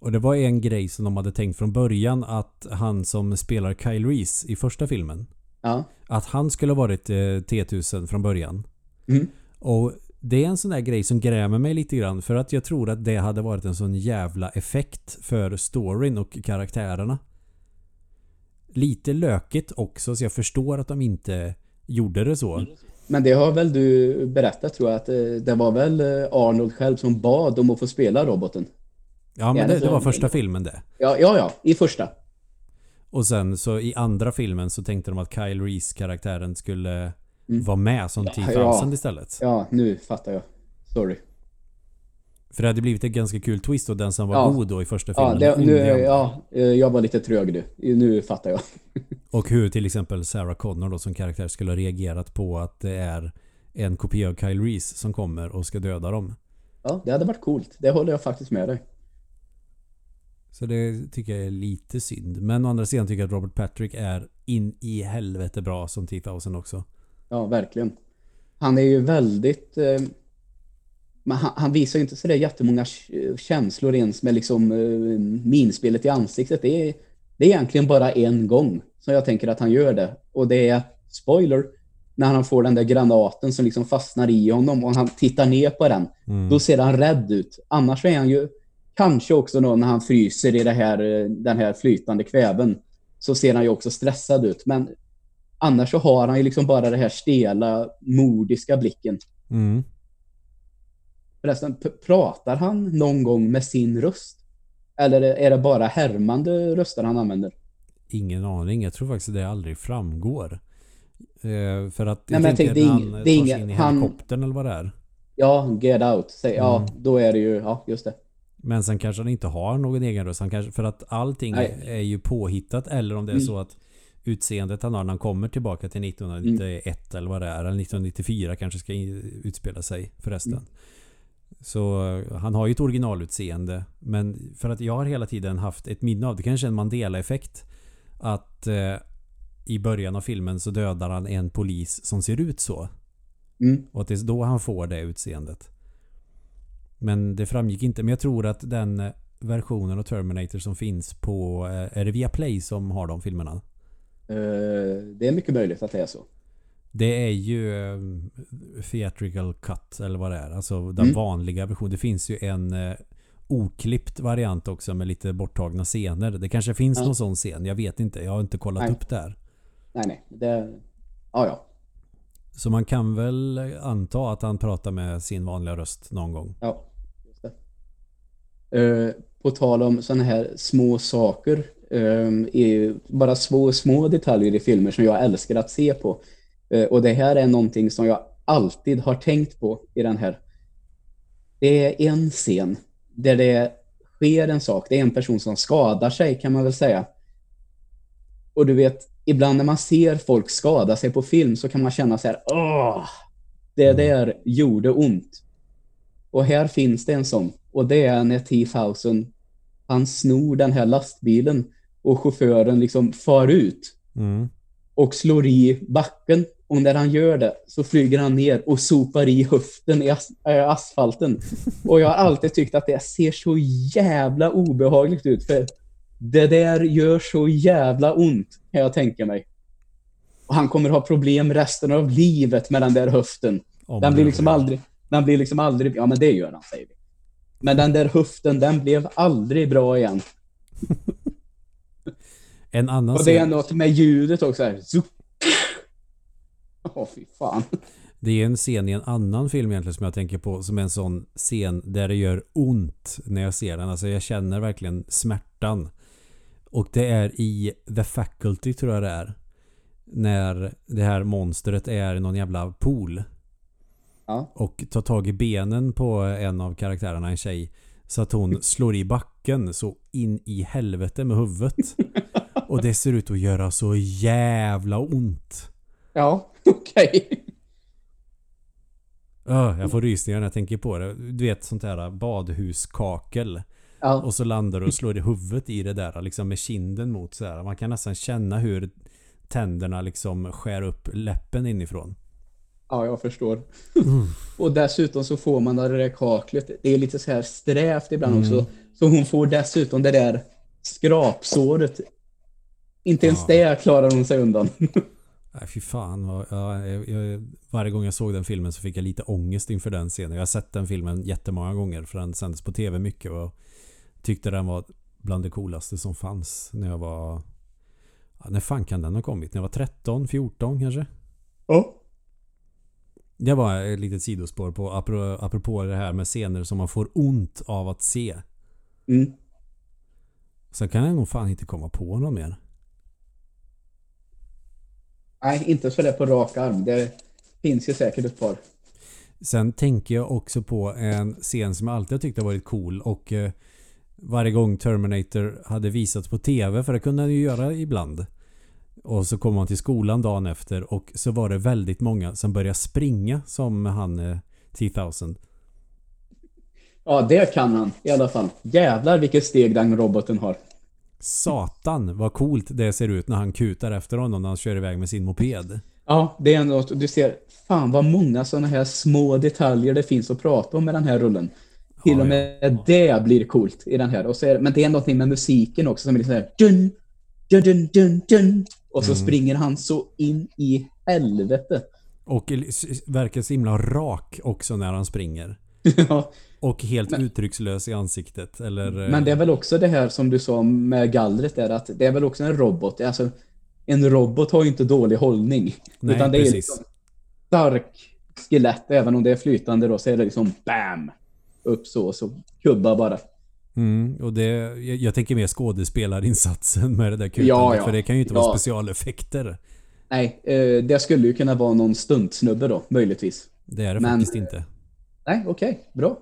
Och det var en grej som de hade tänkt från början att han som spelar Kyle Reese i första filmen Ja. att han skulle ha varit eh, T1000 från början. Mm. Och det är en sån där grej som grämer mig lite grann för att jag tror att det hade varit en sån jävla effekt för storyn och karaktärerna. Lite lökigt också så jag förstår att de inte gjorde det så. Men det har väl du berättat tror jag att eh, det var väl eh, Arnold själv som bad om att få spela roboten. Ja Ja, men det det, det var första filmen det. Ja, ja, ja i första. Och sen så i andra filmen så tänkte de att Kyle Reese karaktären skulle Mm. vara med som Ja, T-1000 ja. istället. Ja, nu fattar jag. Sorry. För det hade blivit ett ganska kul twist och den som var Ja. god då i första Ja, filmen. det, ond nu, ja, eh, jag var lite trög nu. Nu fattar jag. Och hur till exempel Sarah Connor då som karaktär skulle ha reagerat på att det är en kopia av Kyle Reese som kommer och ska döda dem. Ja, det hade varit coolt. Det håller jag faktiskt med dig. Så det tycker jag är lite synd. Men å andra sidan tycker jag att Robert Patrick är in i helvete bra som T-1000 också. Ja, verkligen. Han är ju väldigt... Eh, men han, han visar ju inte sådär jättemånga k- känslor ens med liksom eh, minspelet i ansiktet. Det är, det är egentligen bara en gång som jag tänker att han gör det. Och det är, spoiler, när han får den där granaten som liksom fastnar i honom och han tittar ner på den. Mm. Då ser han rädd ut. Annars är han ju kanske också då när han fryser i det här, eh, den här flytande kväven så ser han ju också stressad ut. Men annars så har han ju liksom bara det här stela, mordiska blicken. Mm. Förresten, pratar han någon gång med sin röst? Eller är det bara härmande röster han använder? Ingen aning. Jag tror faktiskt det aldrig framgår. Eh, för att Nej, jag tänkte, det är han tar sig in i han- helikoptern eller vad det är. Ja, get out. Säg, Ja, Mm. då är det ju, ja, just det. Men sen kanske han inte har någon egen röst. Han kanske, för att allting Nej. är ju påhittat. Eller om det är Mm. så att utseendet han har när han kommer tillbaka till 1991 eller vad det är. Eller 1994 kanske ska utspela sig förresten. Mm. Så eh, han har ju ett originalutseende. Men för att jag har hela tiden haft ett minne av det. Kanske en Mandela-effekt. Att eh, i början av filmen så dödar han en polis som ser ut så. Mm. Och att det är då han får det utseendet. Men det framgick inte. Men jag tror att den eh, versionen av Terminator som finns på... eh, Är det via Play som har de filmerna? Eh, det är mycket möjligt att det är så. Det är ju Theatrical Cut eller vad det är. Alltså den Mm. vanliga versionen. Det finns ju en oklippt variant också med lite borttagna scener. Det kanske finns Ja. någon sån scen. Jag vet inte. Jag har inte kollat Nej. upp det här. Nej, nej. Det, ja, ja. Så man kan väl anta att han pratar med sin vanliga röst någon gång. Ja. Eh, på tal om sådana här små saker, eh, bara små, små detaljer i filmer som jag älskar att se på. Eh, och det här är någonting som jag alltid har tänkt på i den här. Det är en scen där det sker en sak. Det är en person som skadar sig kan man väl säga. Och du vet, ibland när man ser folk skada sig på film så kan man känna så här, åh, det där gjorde ont. Och här finns det en sån. Och det är när T-Thousand, han snor den här lastbilen och chauffören liksom far ut Mm. och slår i backen. Och när han gör det så flyger han ner och sopar i höften i as äh, asfalten. Och jag har alltid tyckt att det ser så jävla obehagligt ut. För det där gör så jävla ont, kan jag tänka mig. Och han kommer ha problem resten av livet med den där höften. Den blir liksom aldrig, den blir liksom aldrig, ja men det gör han säger vi. Men den där höften, den blev aldrig bra igen. En annan Och det är något med ljudet också här. Åh fy fan. Det är en scen i en annan film egentligen som jag tänker på som är en sån scen där det gör ont när jag ser den. Alltså jag känner verkligen smärtan. Och det är i The Faculty tror jag det är. När det här monstret är i någon jävla pool. Ja. Och tar tag i benen på en av karaktärerna, en tjej. Så att hon slår i backen så in i helvete med huvudet. Och det ser ut att göra så jävla ont. Ja, okej. Öh, jag får rysningar när jag tänker på det. Du vet sånt här badhuskakel. Ja, Och så landar du och slår i huvudet i det där liksom med kinden mot så här. Man kan nästan känna hur tänderna liksom skär upp läppen inifrån. Ja, jag förstår. Och dessutom så får man det där kaklet. Det är lite så här strävt ibland Mm. också. Så hon får dessutom det där skrapsåret. Inte ens Ja. det klarar hon sig undan. Nej fy fan. jag, jag, varje gång jag såg den filmen så fick jag lite ångest inför den scenen. Jag har sett den filmen jättemånga gånger för den sändes på tv mycket och tyckte den var bland det coolaste som fanns när jag var... När fan kan den ha kommit? När jag var 13, 14 kanske? Ja. Det var ett litet sidospår på apro- apropå det här med scener som man får ont av att se. Mm. Sen kan jag nog fan inte komma på någon mer. Nej, inte så där på rak arm. Det finns ju säkert ett par. Sen tänker jag också på en scen som jag alltid har tyckt har varit cool och eh, varje gång Terminator hade visats på TV, för det kunde han ju göra ibland. Och så kom han till skolan dagen efter och så var det väldigt många som började springa som han eh, T-1000. Ja, det kan han i alla fall. Jävlar vilket steg den roboten har. Satan vad coolt det ser ut när han kutar efter honom när han kör iväg med sin moped. Ja, det är något. Du ser, fan vad många sådana här små detaljer det finns att prata om med den här rullen. Till Ja, och med det blir coolt i den här. Och så är, men det är någonting med musiken också som är lite så här dun, dun, dun, dun, dun, Och så Mm. springer han så in i helvete. Och verkar så himla rak också när han springer. ja, Och helt Men- uttryckslös i ansiktet. Eller, eh, men det är väl också det här som du sa med gallret där, att det är väl också en robot. Alltså, en robot har ju inte dålig hållning. Nej, utan det är precis. liksom stark skelett, även om det är flytande då, så är det liksom BAM! Upp så, så kubba bara. Mm, och det, jag, jag tänker mer skådespelarinsatsen med det där kutandet. Ja, ja. För det kan ju inte Ja. vara specialeffekter. Nej, eh, det skulle ju kunna vara någon stuntsnubbe då, möjligtvis. Det är det Men- faktiskt inte. Nej, okej, bra.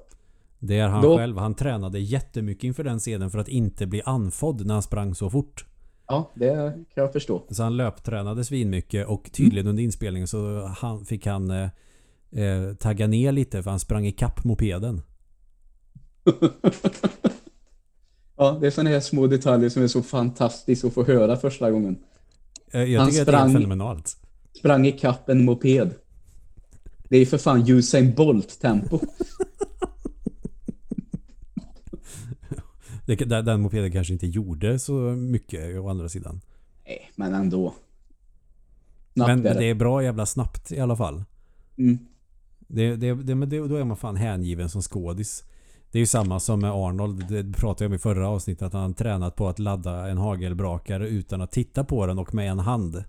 Det är han Då- själv. Han tränade jättemycket inför den scenen för att inte bli anfodd när han sprang så fort. Ja, det kan jag förstå. Så han löptränade svinmycket och tydligen under inspelningen så han, fick han eh, eh, tagga ner lite för han sprang i kapp mopeden. Ja, det är sådana här små detaljer som är så fantastiskt att få höra första gången. Eh, jag Han tycker att det är sprang- fenomenalt. Sprang i kapp en moped. Det är för fan Usain Bolt-tempo. Det, den den mopeden kanske inte gjorde så mycket å andra sidan. Nej, men ändå. Snabbt Men är det. det är bra jävla snabbt i alla fall. Mm. Det, det, det, men det, då är man fan hängiven som skådis. Det är ju samma som med Arnold. Det pratade jag om i förra avsnittet. Att han tränat på att ladda en hagelbrakare utan att titta på den och med en hand.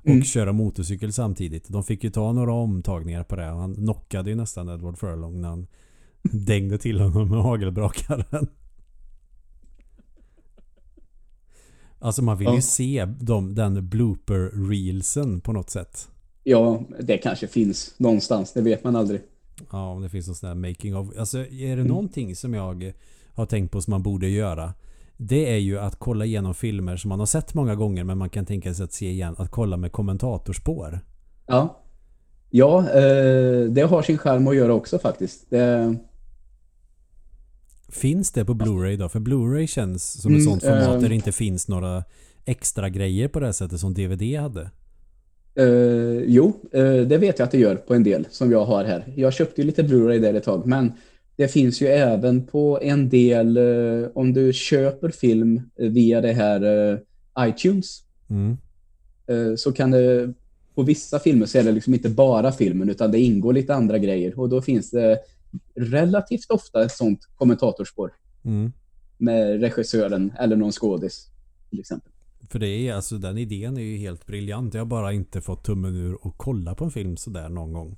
Och Mm. köra motorcykel samtidigt. De fick ju ta några omtagningar på det. Han knockade ju nästan Edward Furlong när han dängde till honom med hagelbrakaren. Alltså man vill ju Ja. se dem, den blooper-reelsen på något sätt. Ja, det kanske finns någonstans. Det vet man aldrig. Ja, om det finns någon sån här making of. Alltså är det Mm. någonting som jag har tänkt på som man borde göra. Det är ju att kolla igenom filmer som man har sett många gånger men man kan tänka sig att se igen. Att kolla med kommentatorspår. Ja. Ja, eh, det har sin charm att göra också faktiskt. Det, Finns det på Blu-ray då? För Blu-ray känns som ett Mm, sånt format eh. där det inte finns några extra grejer på det här sättet som DVD hade. Eh, jo, eh, det vet jag att det gör på en del som jag har här. Jag köpte ju lite Blu-ray där ett tag, men det finns ju även på en del eh, om du köper film via det här iTunes Mm. så kan det på vissa filmer så är det liksom inte bara filmen utan det ingår lite andra grejer och då finns det relativt ofta ett sånt kommentatorspår Mm. med regissören eller någon skådis till exempel. För det är alltså den idén är ju helt briljant. Jag har bara inte fått tummen ur och kolla på en film sådär någon gång.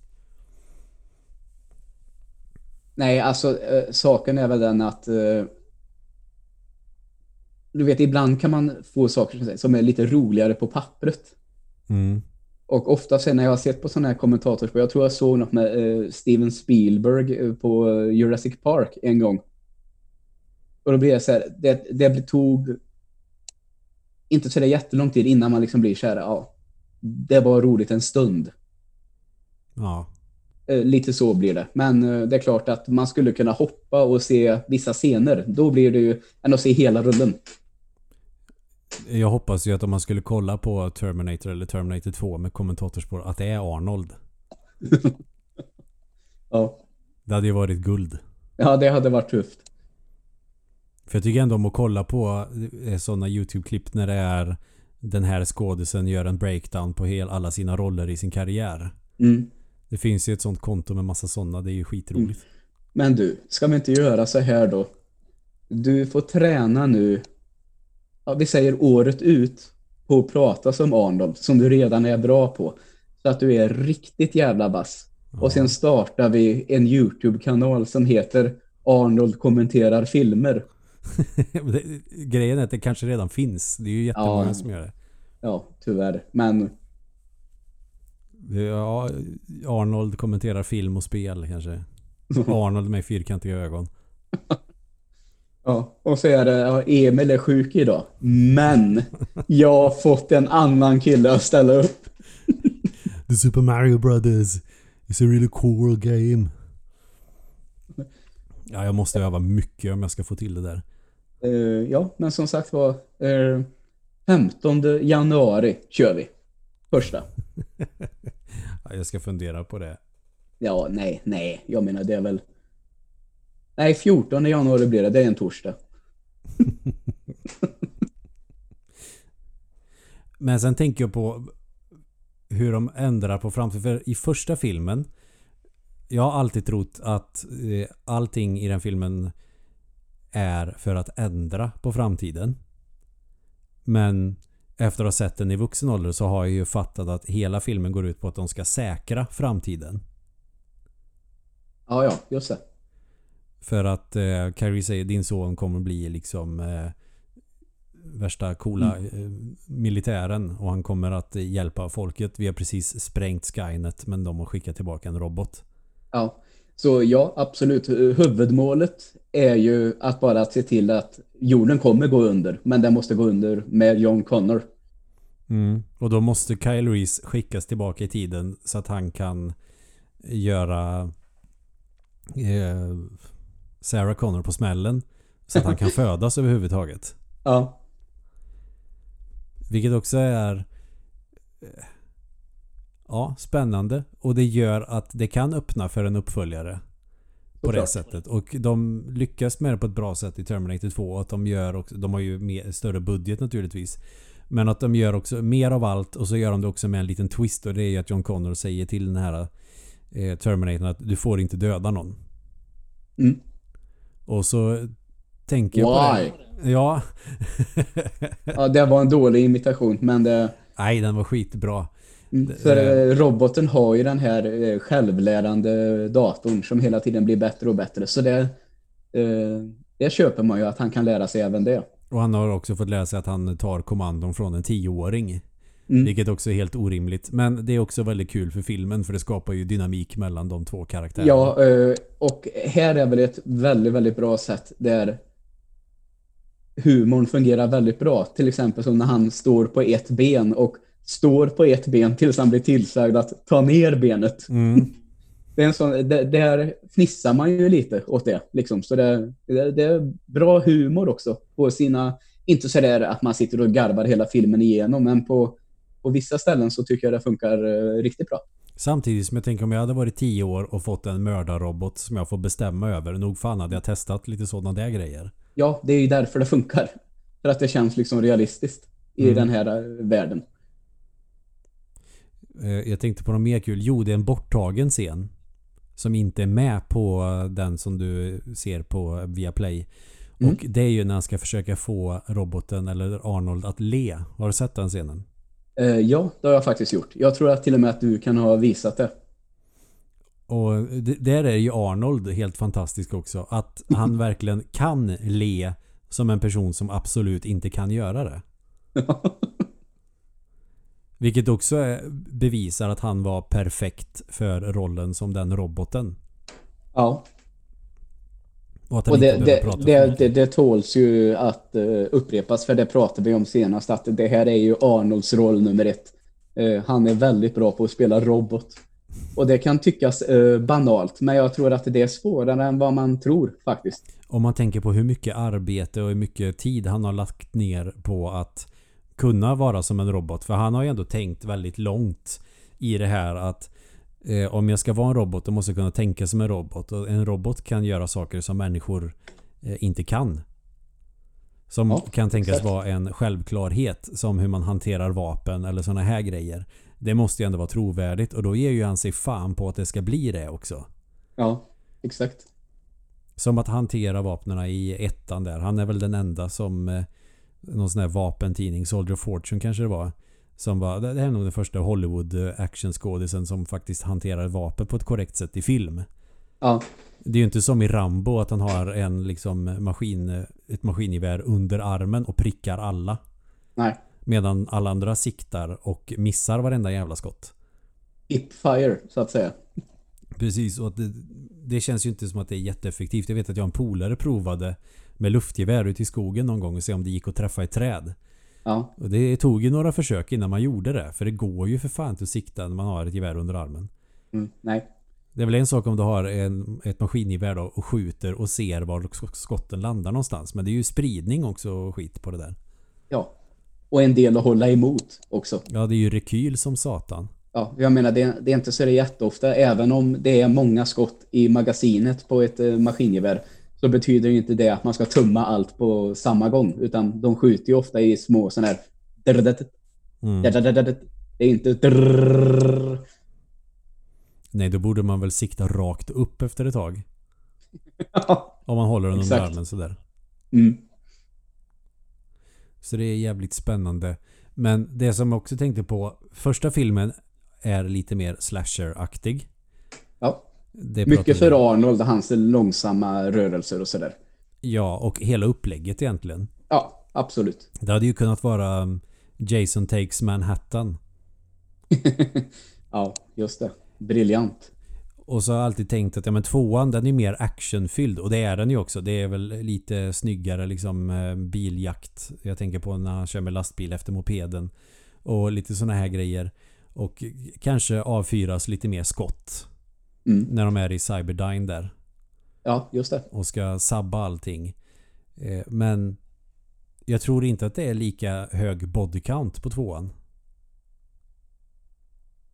Nej, alltså eh, saken är väl den att eh, du vet, ibland kan man få saker som- som är lite roligare på pappret. Mm. Och ofta sen när jag har sett på sådana här kommentatorspår, jag tror jag såg något med eh, Steven Spielberg eh, på eh, Jurassic Park en gång. Och då blir det så här, det, det tog inte så där jättelång tid innan man liksom blir så här, ja, det var roligt en stund. Ja. Eh, Lite så blir det. Men eh, det är klart att man skulle kunna hoppa och se vissa scener. Då blir det ju än att se hela rullen. Jag hoppas ju att om man skulle kolla på Terminator eller Terminator 2 med kommentatorspår att det är Arnold. Ja. Det hade ju varit guld. ja, det hade varit tufft. För jag tycker ändå om att kolla på sådana YouTube-klipp när det är den här skådisen gör en breakdown på hel, alla sina roller i sin karriär. Mm. Det finns ju ett sånt konto med massa sådana. Det är ju skitroligt. Men du, ska vi inte göra så här då? Du får träna nu, ja, vi säger året ut, på att prata som Arnold, som du redan är bra på. Så att du är riktigt jävla vass. Och sen startar vi en YouTube-kanal som heter Arnold kommenterar filmer. Grejen är att det kanske redan finns. Det är ju jättemånga Ja. som gör det. Ja, tyvärr. Men Ja, Arnold kommenterar film och spel kanske. Arnold med fyrkantiga ögon. Ja, och så är det, Emil är sjuk idag. Men jag har fått en annan kille att ställa upp. The Super Mario Brothers is a really cool game. Ja, jag måste öva mycket om jag ska få till det där. Eh, ja, men som sagt var, uh, 15 januari kör vi. Första. Ja, jag ska fundera på det. Ja, nej, nej, jag menar det är väl... Nej, 14 januari blir det, det är en torsdag. Men sen tänker jag på hur de ändrar på framtiden. För i första filmen jag har alltid trott att eh, allting i den filmen är för att ändra på framtiden. Men efter att ha sett den i vuxen ålder så har jag ju fattat att hela filmen går ut på att de ska säkra framtiden. Ja, ja, just det. För att eh, Carrie säger din son kommer bli liksom eh, värsta coola Mm. eh, militären och han kommer att hjälpa folket. Vi har precis sprängt Skynet men de har skickat tillbaka en robot. Ja, så ja, absolut. Huvudmålet är ju att bara se till att jorden kommer gå under, men den måste gå under med John Connor. Mm. Och då måste Kyle Reese skickas tillbaka i tiden så att han kan göra eh, Sarah Connor på smällen. Så att han kan födas överhuvudtaget. Ja, Vilket också är eh, Ja, spännande. Och det gör att det kan öppna för en uppföljare. På det Såklart. sättet. Och de lyckas med det på ett bra sätt i Terminator 2. Och att de gör också, de har ju mer, större budget naturligtvis. Men att de gör också mer av allt och så gör de det också med en liten twist. Och det är ju att John Connor säger till den här eh, Terminator att du får inte döda någon. Mm. Och så tänker jag på Why? det. Ja. ja, det var en dålig imitation, men det... Nej, den var skitbra. Mm, För eh, roboten har ju den här eh, självlärande datorn som hela tiden blir bättre och bättre. Så det, eh, det köper man ju att han kan lära sig även det. Och han har också fått lära sig att han tar kommandon från en tioåring. Mm. Vilket också är helt orimligt. Men det är också väldigt kul för filmen för det skapar ju dynamik mellan de två karaktärerna. Ja, och här är väl ett väldigt, väldigt bra sätt där humorn fungerar väldigt bra. Till exempel som när han står på ett ben och står på ett ben tills han blir tillsagd att ta ner benet. Mm. Det är en sån, det, där fnissar man ju lite åt det. Liksom. Så det, det, det är bra humor också. På sina, inte så där att man sitter och garvar hela filmen igenom, men på, på vissa ställen så tycker jag det funkar eh, riktigt bra. Samtidigt som jag tänker om jag hade varit 10 år och fått en mördarrobot som jag får bestämma över. Nog fan hade jag testat lite sådana där grejer. Ja, det är ju därför det funkar. För att det känns liksom realistiskt i Mm. den här eh, världen. Eh, Jag tänkte på något mer kul. Jo, det är en borttagen scen. Som inte är med på den som du ser på Viaplay. Mm. Och det är ju när han ska försöka få roboten eller Arnold att le. Har du sett den scenen? Eh, ja, det har jag faktiskt gjort. Jag tror att till och med att du kan ha visat det. Och där är ju Arnold helt fantastisk också. Att han verkligen kan le som en person som absolut inte kan göra det. Vilket också är, bevisar att han var perfekt för rollen som den roboten. ja, Och och det, det, det, det, det tåls ju att eh, upprepas, för det pratade vi om senast, att det här är ju Arnolds roll nummer ett. Eh, han är väldigt bra på att spela robot. Och det kan tyckas eh, banalt, men jag tror att det är svårare än vad man tror faktiskt. Om man tänker på hur mycket arbete och hur mycket tid han har lagt ner på att kunna vara som en robot. För han har ju ändå tänkt väldigt långt i det här att eh, om jag ska vara en robot då måste jag kunna tänka som en robot. Och en robot kan göra saker som människor eh, inte kan. Som Ja, kan tänkas exakt. vara en självklarhet. Som hur man hanterar vapen eller sådana här grejer. Det måste ju ändå vara trovärdigt och då ger ju han sig fan på att det ska bli det också. Ja, exakt. Som att hantera vapnena i ettan där. Han är väl den enda som eh, någon sån här vapentidning, Soldier of Fortune kanske det var. Som var, det här är nog den första Hollywood eh, actionskådisen som faktiskt hanterar vapen på ett korrekt sätt i film. Ja, Det är ju inte som i Rambo att han har en liksom maskin, ett maskingevär under armen och prickar alla. nej. Medan alla andra siktar och missar varenda jävla skott. Hip fire, så att säga. Precis, och det, det känns ju inte som att det är jätteeffektivt. Jag vet att jag en polare provade med luftgevär ute i skogen någon gång och se om det gick att träffa ett träd. Ja, Och det tog ju några försök innan man gjorde det. För det går ju för fan inte att sikta när man har ett gevär under armen. mm, nej. Det är väl en sak om du har en, ett maskingevär då och skjuter och ser var sk- skotten landar någonstans. Men det är ju spridning också och skit på det där. Ja. Och en del att hålla emot också. Ja, det är ju rekyl som satan. Ja, jag menar det, det är inte så det är jätteofta. Även om det är många skott i magasinet på ett eh, maskingevär så betyder ju inte det att man ska tumma allt på samma gång. Utan de skjuter ju ofta i små sådana här... Mm. Det är inte. Nej, då borde man väl sikta rakt upp efter ett tag. Ja. Om man håller den under armen sådär. Mm. Så det är jävligt spännande. Men det som jag också tänkte på. Första filmen är lite mer slasher-aktig. Ja. Mycket för Arnold och hans långsamma rörelser och sådär. Ja, och hela upplägget egentligen. Ja, absolut. Det hade ju kunnat vara um, Jason Takes Manhattan. ja, just det. Briljant. Och så har jag alltid tänkt att ja, men tvåan den är mer actionfylld. Och det är den ju också. Det är väl lite snyggare liksom eh, biljakt. Jag tänker på när han kör med lastbil efter mopeden. Och lite såna här grejer. Och kanske avfyras lite mer skott. Mm. När de är i Cyberdyne där. Ja, just det. Och ska sabba allting. Eh, Men jag tror inte att det är lika hög body count på tvåan.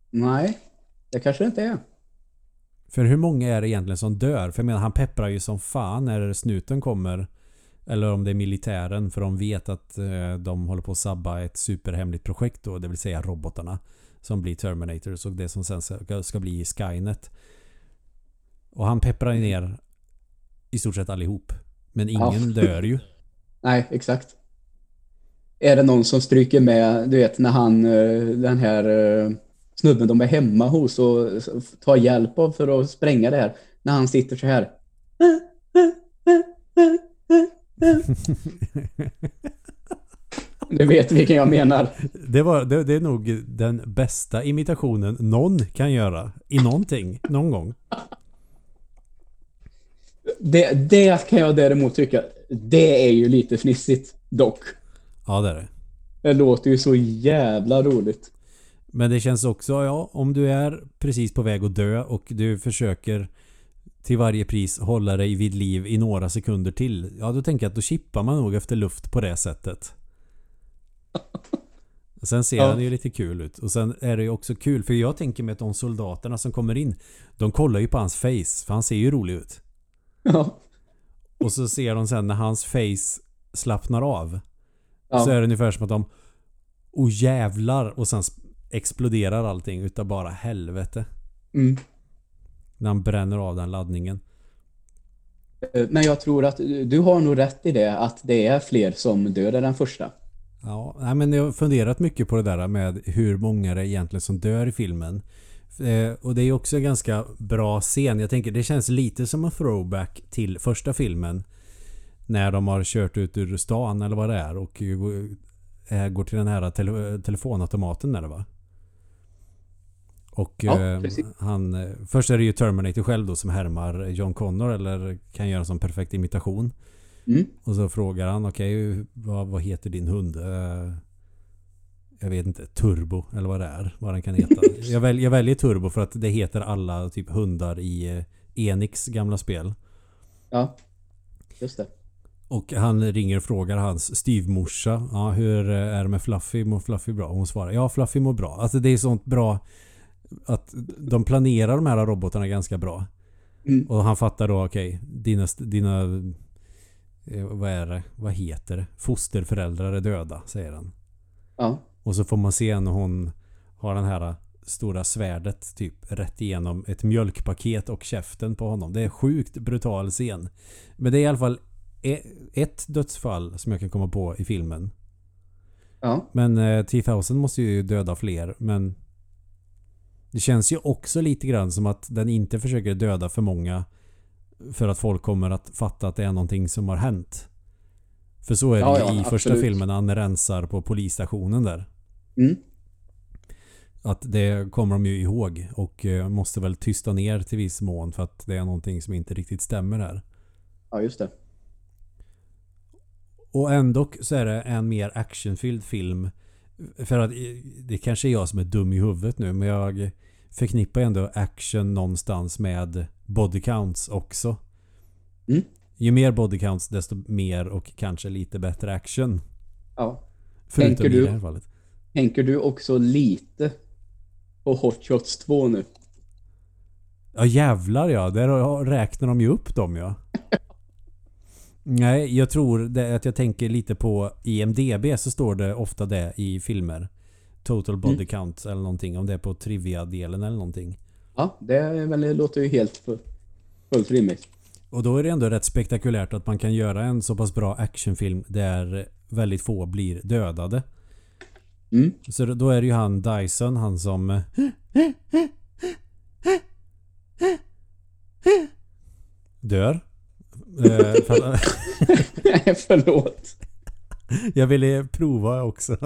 Nej, det kanske det inte är. För hur många är det egentligen som dör? För jag menar, han pepprar ju som fan när snuten kommer. Eller om det är militären. För de vet att eh, de håller på att sabba ett superhemligt projekt då. Det vill säga robotarna. Som blir Terminators och det som sen ska, bli Skynet. Och han pepprar ju ner i stort sett allihop. Men ingen Ja. dör ju. Nej, exakt. Är det någon som stryker med, du vet när han, eh, den här eh, snubben de är hemma hos och tar hjälp av för att spränga det här. När han sitter så här. Du vet vilken jag menar. Det, var, det, det är nog den bästa imitationen någon kan göra. I någonting. Någon gång. Det, det kan jag däremot tycka, det är ju lite fnissigt dock. Ja det är det. Det låter ju så jävla roligt. Men det känns också, ja, om du är precis på väg att dö och du försöker till varje pris hålla dig vid liv i några sekunder till. Ja, då tänker jag att då chippar man nog efter luft på det sättet. Sen ser Ja. han ju lite kul ut. Och sen är det ju också kul, för jag tänker mig att de soldaterna som kommer in, de kollar ju på hans face, för han ser ju rolig ut. Ja. Och så ser de sen när hans face slappnar av. Ja. Så är det ungefär som att de Oh jävlar! Och sen exploderar allting utav bara helvete. Mm. När han bränner av den laddningen. Eh, Men jag tror att du har nog rätt i det, att det är fler som dör än den första. Ja, nej, men jag har funderat mycket på det där med hur många det är egentligen som dör i filmen. Eh, och det är ju också en ganska bra scen. Jag tänker det känns lite som en throwback till första filmen. När de har kört ut ur stan eller vad det är och eh, går till den här tele telefonautomaten där va? Och Ja, eh, han... eh, Först är det ju Terminator själv då som härmar John Connor eller kan göra en sån perfekt imitation. Mm. Och så frågar han, okej, vad, vad heter din hund? Eh, jag vet inte, Turbo eller vad det är. Vad den kan heta. jag, väl, jag väljer Turbo för att det heter alla typ hundar i eh, Enix gamla spel. Ja, just det. Och han ringer och frågar hans styvmorsa. Ja, hur är det med Fluffy? Mår Fluffy bra? Och hon svarar, ja Fluffy mår bra. Alltså det är sånt bra att de planerar de här robotarna ganska bra. Mm. Och han fattar då, okej, dina, st- dina eh, vad är det? Vad heter det? Fosterföräldrar är döda, säger han. Ja. Och så får man se när hon har den här stora svärdet typ rätt igenom ett mjölkpaket och käften på honom. Det är sjukt brutal scen. Men det är i alla fall e- ett dödsfall som jag kan komma på i filmen. Ja. Men eh, T-1000 måste ju döda fler. Men det känns ju också lite grann som att den inte försöker döda för många. För att folk kommer att fatta att det är någonting som har hänt. För så är det Ja, ja, i första absolut. filmen när han rensar på polisstationen där. Mm. Att det kommer de ju ihåg och eh, måste väl tysta ner till viss mån för att det är någonting som inte riktigt stämmer här. Ja, just det. Och ändå så är det en mer actionfylld film. För att eh, det kanske är jag som är dum i huvudet nu men jag förknippar ändå action någonstans med body counts också. Mm. Ju mer body counts desto mer och kanske lite bättre action. Ja. Förutom Tänker i du- det här fallet. Tänker du också lite på Hot Shots 2 nu? Ja jävlar ja, där räknar de ju upp dem ja. Nej, jag tror att jag tänker lite på IMDB så står det ofta det i filmer. Total body Mm. count eller någonting. Om det är på trivia-delen eller någonting. Ja, det, väl, det låter ju helt fu- fullt rimligt. Och då är det ändå rätt spektakulärt att man kan göra en så pass bra actionfilm där väldigt få blir dödade. Mm. Så då- är det ju han Dyson, han som... Dör. Eh, Nej, förlåt. Jag ville prova också.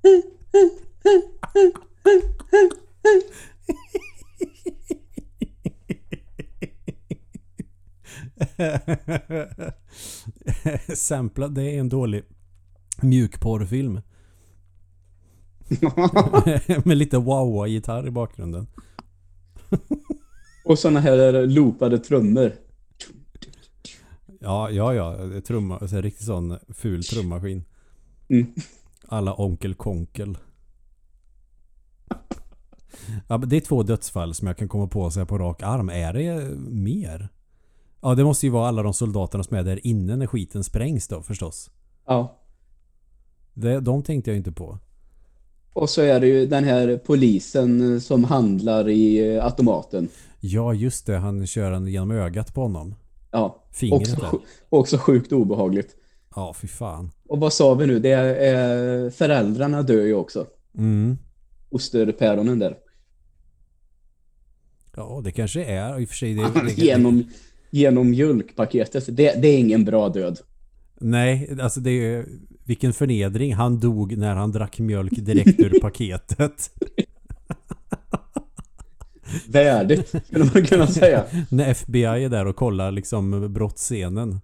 Sampla, det är en dålig mjukporrfilm. Med lite wah-wah-gitarr i bakgrunden. Och såna här loopade trummor. Ja, ja, ja. Trumma, en riktigt sån ful trummaskin. Mm. Alla Onkel Konkel. Ja, det är två dödsfall som jag kan komma på så här på rak arm. Är det mer? Ja, det måste ju vara alla de soldaterna som är där inne när skiten sprängs då förstås. Ja. Det, de tänkte jag inte på. Och så är det ju den här polisen som handlar i eh, automaten. Ja, just det. Han kör den genom ögat på honom. Ja. Fingret Också, där. också sjukt obehagligt. Ja, fy fan. Och vad sa vi nu? Det är, eh, föräldrarna dör ju också. Mm. Osterpäronen där. Ja, det kanske är i och för sig. Det, det, genom, genom mjölkpaketet. Det, det är ingen bra död. Nej, alltså det är vilken förnedring. Han dog när han drack mjölk direkt ur paketet. Värdigt, skulle man kunna säga. när FBI är där och kollar liksom brottsscenen.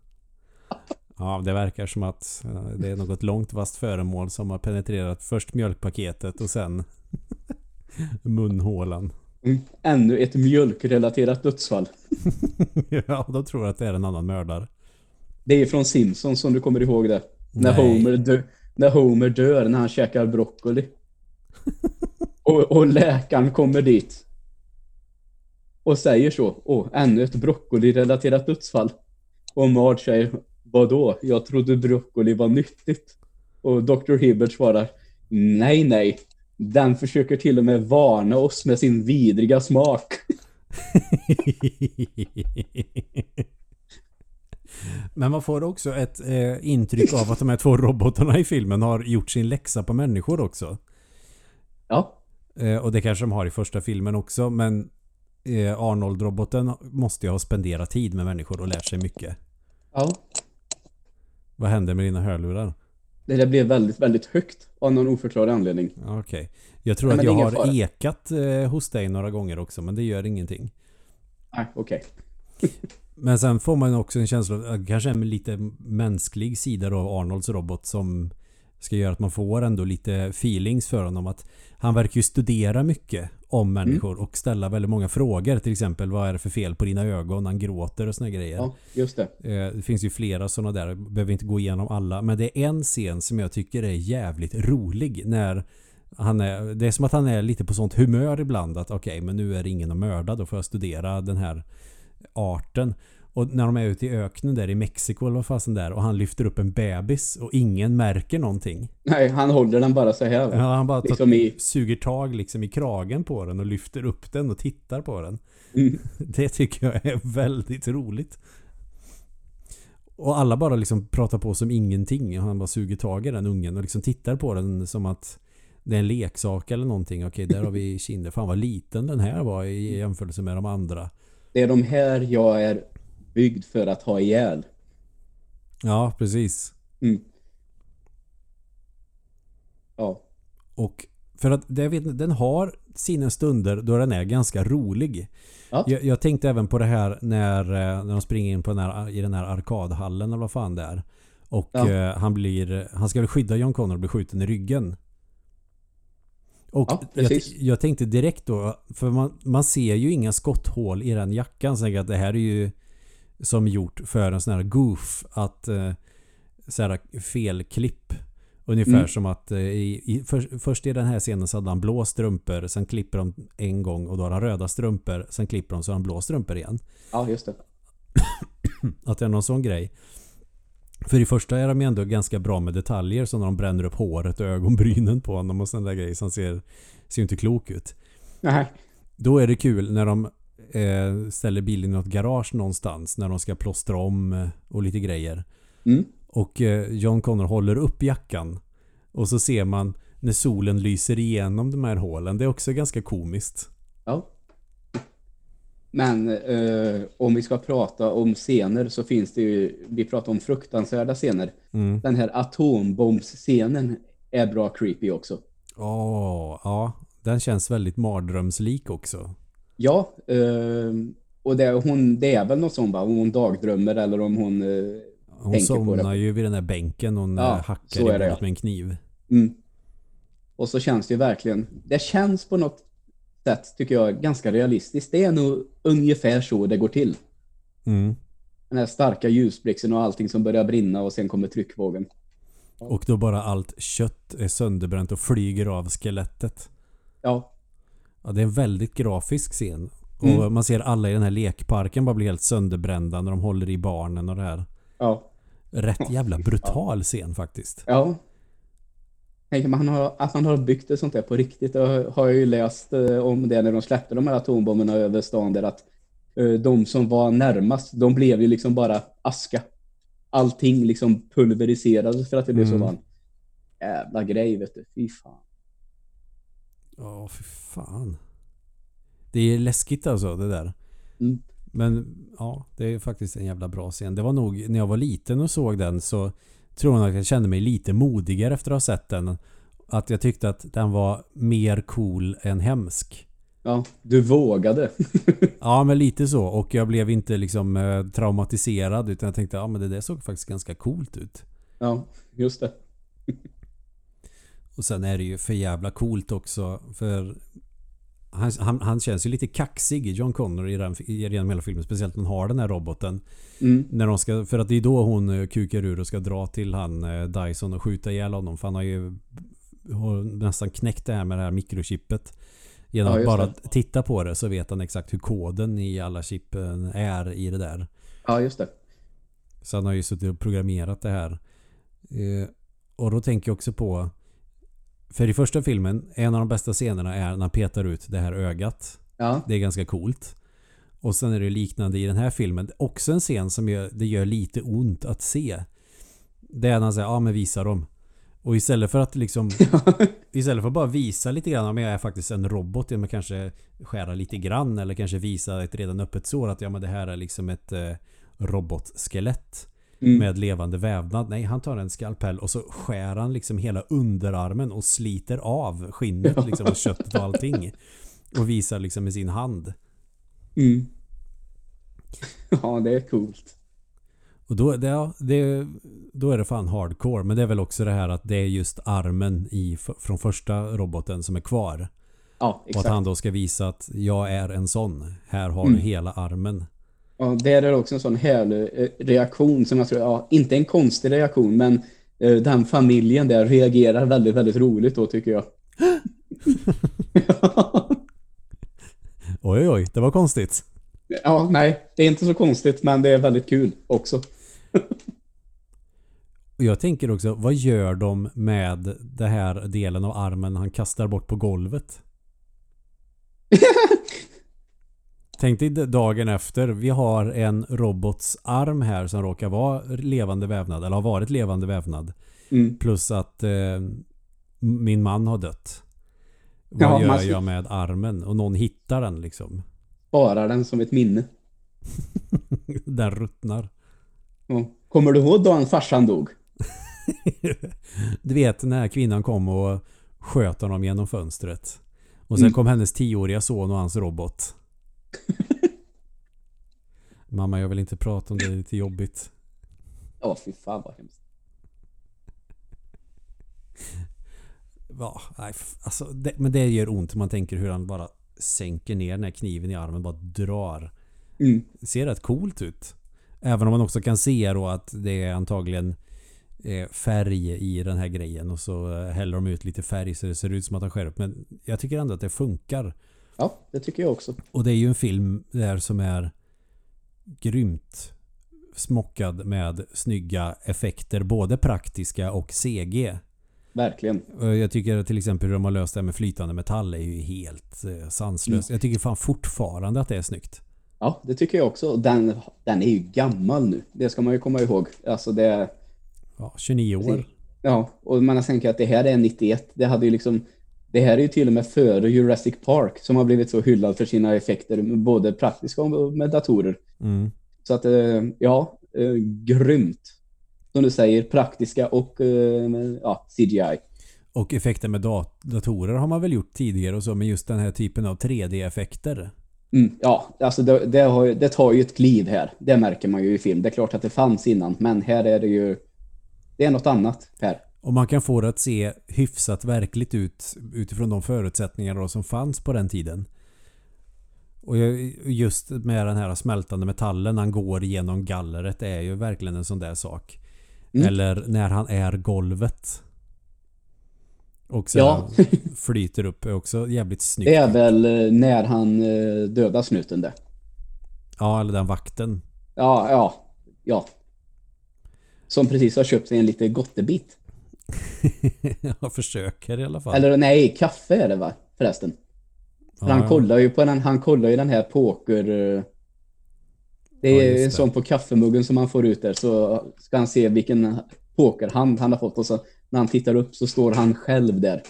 Ja, det verkar som att eh, det är något långt vasst föremål som har penetrerat först mjölkpaketet och sen munhålan. Mm. Ännu ett mjölkrelaterat dödsfall. ja, de tror att det är en annan mördare. Det är från Simpsons som du kommer ihåg det. När. Homer, dö, när Homer dör när han käkar broccoli. och, och läkaren kommer dit. Och säger så. Åh, ännu ett broccoli-relaterat dödsfall. Och Marge säger, vadå? Jag trodde broccoli var nyttigt. Och Dr. Hibbert svarar, nej, nej. Den försöker till och med varna oss med sin vidriga smak. Men man får också ett eh, intryck av att de här två robotarna i filmen har gjort sin läxa på människor också. Ja, Eh, och det kanske de har i första filmen också. Men eh, Arnold-roboten måste ju ha spenderat tid med människor och lärt sig mycket. ja. Vad händer med dina hörlurar? Det där blev väldigt, väldigt högt av någon oförklarlig anledning. Okej. Jag tror Nej, att jag har fara. ekat eh, hos dig några gånger också. Men det gör ingenting. Nej, okej. Men sen får man också en känsla av kanske en lite mänsklig sida då av Arnolds robot som ska göra att man får ändå lite feelings för honom. Att han verkar ju studera mycket om människor och ställa väldigt många frågor. Till exempel vad är det för fel på dina ögon? Han gråter och såna grejer. Ja, just det. Eh, Det finns ju flera sådana där. Jag behöver inte gå igenom alla. Men det är en scen som jag tycker är jävligt rolig. När han är, det är som att han är lite på sånt humör ibland. Att okej, men nu är det ingen att mörda. Då får jag studera den här arten. Och när de är ute i öknen där i Mexiko eller vad fasen där. Och han lyfter upp en bebis och ingen märker någonting. Nej, han håller den bara så här. Ja, han bara tar, Liksom i... suger tag liksom i kragen på den och lyfter upp den och tittar på den. Mm. Det tycker jag är väldigt roligt. Och alla bara liksom pratar på som ingenting. Och han bara suger tag i den ungen och liksom tittar på den som att det är en leksak eller någonting. Okej, där har vi kinder. Fan vad liten den här var i jämförelse med de andra. Det är de här jag är byggd för att ha ihjäl. Ja, precis. Mm. Ja. Och för att det, jag vet, den har sina stunder då den är ganska rolig. Ja. Jag, jag tänkte även på det här när, eh, när de springer in på den här, i den här arkadhallen eller vad fan det är. Och Ja. eh, han blir Han ska väl skydda John Connor och bli skjuten i ryggen. Och Ja, jag, jag tänkte direkt då, för man, man ser ju inga skotthål i den jackan. Så jag att det här är ju som gjort för en sån här goof. Att eh, så här felklipp. Ungefär Mm. som att eh, i, för, först i den här scenen så hade han blå strumpor. Sen klipper de en gång och då har han röda strumpor. Sen klipper de så har han blå strumpor igen. ja, just det. Att det är någon sån grej. För i första är de ju ändå ganska bra med detaljer som när de bränner upp håret och ögonbrynen på honom och sådana där grejer som ser, ser inte klok ut. Nej. Då är det kul när de eh, ställer bilen i något garage någonstans när de ska plåstra om eh, och lite grejer. Mm. Och eh, John Connor håller upp jackan. Och så ser man när solen lyser igenom de här hålen. Det är också ganska komiskt. Ja. Men eh, om vi ska prata om scener så finns det ju, vi pratar om fruktansvärda scener. Mm. Den här atombombsscenen är bra creepy också. Åh, ja. Den känns väldigt mardrömslik också. Ja, eh, och det, hon, det är väl något sånt va? Om hon dagdrömmer eller om hon... Eh, Hon Tänker på somnar det. ju vid den här bänken och hon Ja, eh, hackar i bordet ja. med en kniv. mm. Och så känns det ju verkligen, det känns på något sätt tycker jag ganska realistiskt. Det är nog ungefär så det går till. Mm. Den här starka ljusblixten och allting som börjar brinna och sen kommer tryckvågen. Och då bara allt kött är sönderbränt och flyger av skelettet. Ja, Ja, det är en väldigt grafisk scen. Och Mm. man ser alla i den här lekparken bara bli helt sönderbrända när de håller i barnen och det här. ja, Rätt jävla brutal scen faktiskt. ja. Tänker man har, att man har byggt ett sånt där på riktigt. Det har jag ju läst eh, om det när de släppte de här atombomberna över stan där att eh, de som var närmast, de blev ju liksom bara aska. Allting liksom pulveriserades för att det blev så Mm. varmt. Jävla grej vet du, fy fan. Ja, fy fan. Det är läskigt alltså det där. Mm. Men ja, det är faktiskt en jävla bra scen. Det var nog när jag var liten och såg den så tror jag att jag kände mig lite modigare efter att ha sett den. Att jag tyckte att den var mer cool än hemsk. Ja, du vågade. Ja, men lite så. Och jag blev inte liksom eh, traumatiserad utan jag tänkte ja men det där såg faktiskt ganska coolt ut. ja, just det. Och sen är det ju för jävla coolt också för han, han, han känns ju lite kaxig John Connor i den, i, genom hela filmen. Speciellt när han har den här roboten. Mm. När de ska, för att det är då hon eh, kukar ur och ska dra till han eh, Dyson och skjuta ihjäl honom. För han har ju har nästan knäckt det här med det här mikrochippet. Genom Ja, att bara det. titta på det så vet han exakt hur koden i alla chippen är i det där. Ja, just det. Så han har ju suttit och programmerat det här. Eh, och då tänker jag också på för i första filmen, en av de bästa scenerna är när han petar ut det här ögat. Ja, Det är ganska coolt. Och sen är det liknande i den här filmen. Också en scen som gör, det gör lite ont att se. Det är när han säger ja men visa dem. Och istället för att liksom Istället för att bara visa lite grann om jag är faktiskt en robot. Ja, men kanske skära lite grann eller kanske visa ett redan öppet sår att ja men det här är liksom ett eh, robotskelett mm. med levande vävnad. Nej, han tar en skalpell och så skär han liksom hela underarmen och sliter av skinnet liksom och köttet och allting. Och visar liksom med sin hand. Mm. Ja, det är coolt. Och då, det, ja, det, då är det fan hardcore. Men det är väl också det här att det är just armen i, från första roboten som är kvar. Ja, Och att exakt. han då ska visa att jag är en sån. Här har Mm. du hela armen. Ja, det är också en sån härlig eh, reaktion som jag tror, ja, inte en konstig reaktion, men eh, den familjen där reagerar väldigt, väldigt roligt då tycker jag. Oj, oj, oj. Det var konstigt. ja, nej, det är inte så konstigt, men det är väldigt kul också. Jag tänker också, vad gör de med den här delen av armen han kastar bort på golvet? Tänk dig dagen efter. Vi har en robots arm här som råkar vara levande vävnad. Eller har varit levande vävnad. Mm. Plus att eh, min man har dött. Vad Ja, gör man jag med armen? Och någon hittar den liksom. Sparar den som ett minne. den ruttnar. Ja. Kommer du ihåg dagen farsan dog? Du vet när kvinnan kom och sköt honom genom fönstret. Och sen Mm. kom hennes tioåriga son och hans robot. Mamma, jag vill inte prata om det, det är lite jobbigt. Ja, fy fan vad hemskt. Ja, nej, alltså, det, men det gör ont. Man tänker hur han bara sänker ner den här kniven i armen. Bara drar. Mm. Det ser rätt coolt ut. Även om man också kan se då att det är antagligen eh, färg i den här grejen. Och så eh, häller de ut lite färg så det ser ut som att han skär upp. Men jag tycker ändå att det funkar. Ja, det tycker jag också. Och det är ju en film där som är grymt smockad med snygga effekter. Både praktiska och CG. Verkligen. Jag tycker till exempel hur de har löst det här med flytande metall är ju helt eh, sanslöst. Jag tycker fan fortfarande att det är snyggt. Ja, det tycker jag också. Den, den är ju gammal nu. Det ska man ju komma ihåg. Alltså det... Ja, 29 år. Ja, och man har tänkt att det här är 91. Det hade ju liksom... Det här är ju till och med före Jurassic Park som har blivit så hyllad för sina effekter, både praktiska och med datorer. Mm. Så att, eh, ja, eh, grymt. Som du säger, praktiska och eh, med, ja, CGI. Och effekter med dat- datorer har man väl gjort tidigare och så, men just den här typen av 3D-effekter. Mm, ja, alltså det, det, har, det tar ju ett kliv här. Det märker man ju i film. Det är klart att det fanns innan, men här är det ju... Det är något annat här. Och man kan få det att se hyfsat verkligt ut utifrån de förutsättningar som fanns på den tiden. Och just med den här smältande metallen han går genom gallret är ju verkligen en sån där sak. Mm. Eller när han är golvet. Och så Ja. flyter upp är också jävligt snyggt. Det är väl eh, när han eh, dödar snuten det. Ja, eller den vakten. Ja, ja, ja. Som precis har köpt sig en lite gottebit. jag försöker i alla fall. Eller nej, kaffe är det va? Förresten. För Ja, han ja. kollar ju på den, han kollar ju den här poker... eh, Det Ja, är just en det. sån på kaffemuggen som han får ut där så ska han se vilken pokerhand han har fått och så när han tittar upp så står han själv där.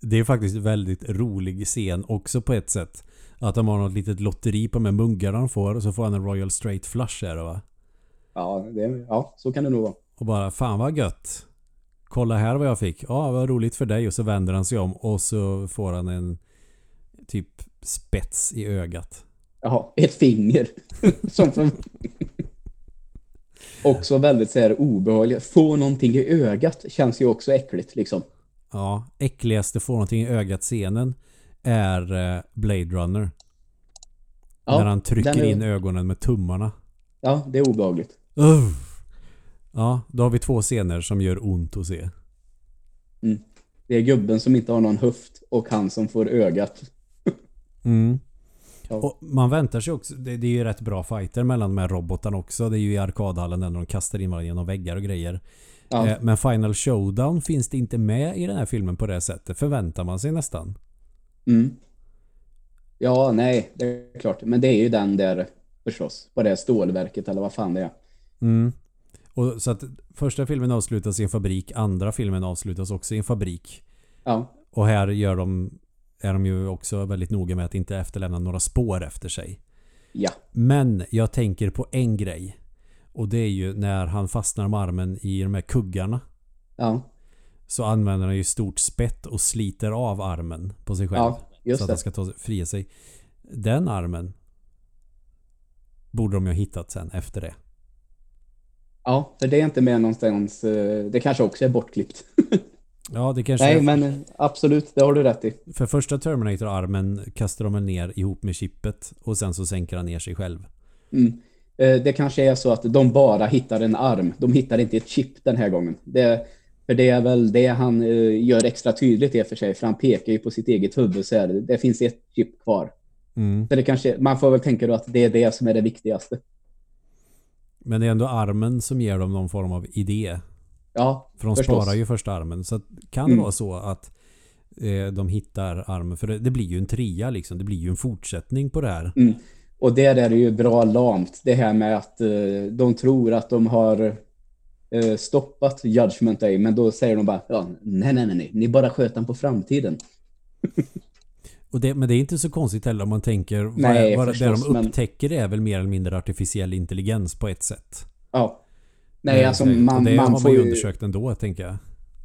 Det är faktiskt en väldigt rolig scen också på ett sätt. Att de har något litet lotteri på här muggarna de får och så får han en Royal Straight Flush här va. Ja, det, ja så kan det nog vara. Och bara fan vad gött. Kolla här vad jag fick. Ja vad roligt för dig och så vänder han sig om och så får han en typ spets i ögat. Jaha, ett finger. som för... också väldigt så här obehagligt. Få någonting i ögat känns ju också äckligt liksom. Ja, äckligaste får någonting i ögat scenen är eh, Blade Runner. Ja, när han trycker är- in ögonen med tummarna. Ja, det är obehagligt. Uff. Ja, då har vi två scener som gör ont att se. Det är gubben som inte har någon höft och han som får ögat. Mm. Och man väntar sig också, det, det är ju rätt bra fighter mellan de här robotarna också. Det är ju i arkadhallen där de kastar in varandra genom väggar och grejer. Ja, Eh, Men Final Showdown finns det inte med i den här filmen på det sättet. Förväntar man sig nästan. mm. ja nej, det är klart. Men det är ju den där förstås. På det stålverket eller vad fan det är. Mm. Och så att första filmen avslutas i en fabrik, andra filmen avslutas också i en fabrik. Ja, Och här gör de, är de ju också väldigt noga med att inte efterlämna några spår efter sig. ja, Men jag tänker på en grej. Och det är ju när han fastnar med armen i de här kuggarna. ja, Så använder han ju stort spett och sliter av armen på sig själv. ja, så att han ska ta fria sig. Den armen borde de ju ha hittat sen efter det. Ja, för det är inte med någonstans. eh, Det kanske också är bortklippt. Ja, det kanske Nej, är, men eh, absolut, det har du rätt i. För första Terminator-armen kastar de ner ihop med chippet och sen så sänker han ner sig själv. Mm. Eh, Det kanske är så att de bara hittar en arm. De hittar inte ett chip den här gången. Det, för det är väl det han gör extra tydligt i och för sig. För han pekar ju på sitt eget huvud så här. Det finns ett chip kvar. Mm. Så det kanske, man får väl tänka då att det är det som är det viktigaste. Men det är ändå armen som ger dem någon form av idé. Ja, För de Förstås. sparar ju första armen. Så kan det Mm. vara så att eh, de hittar armen? För det, det blir ju en trea liksom. Det blir ju en fortsättning på det här. Mm. Och där är det ju bra lamt. Det här med att eh, de tror att de har eh, stoppat Judgment Day. Men då säger de bara, ja, nej, nej, nej, nej. Ni bara sköt den på framtiden. Och det, men det är inte så konstigt heller om man tänker Nej, vad det förstås, de men- upptäcker är väl mer eller mindre artificiell intelligens på ett sätt. Ja. Nej, Eh, alltså så- man, det man har man får ju undersökt ändå tänker jag.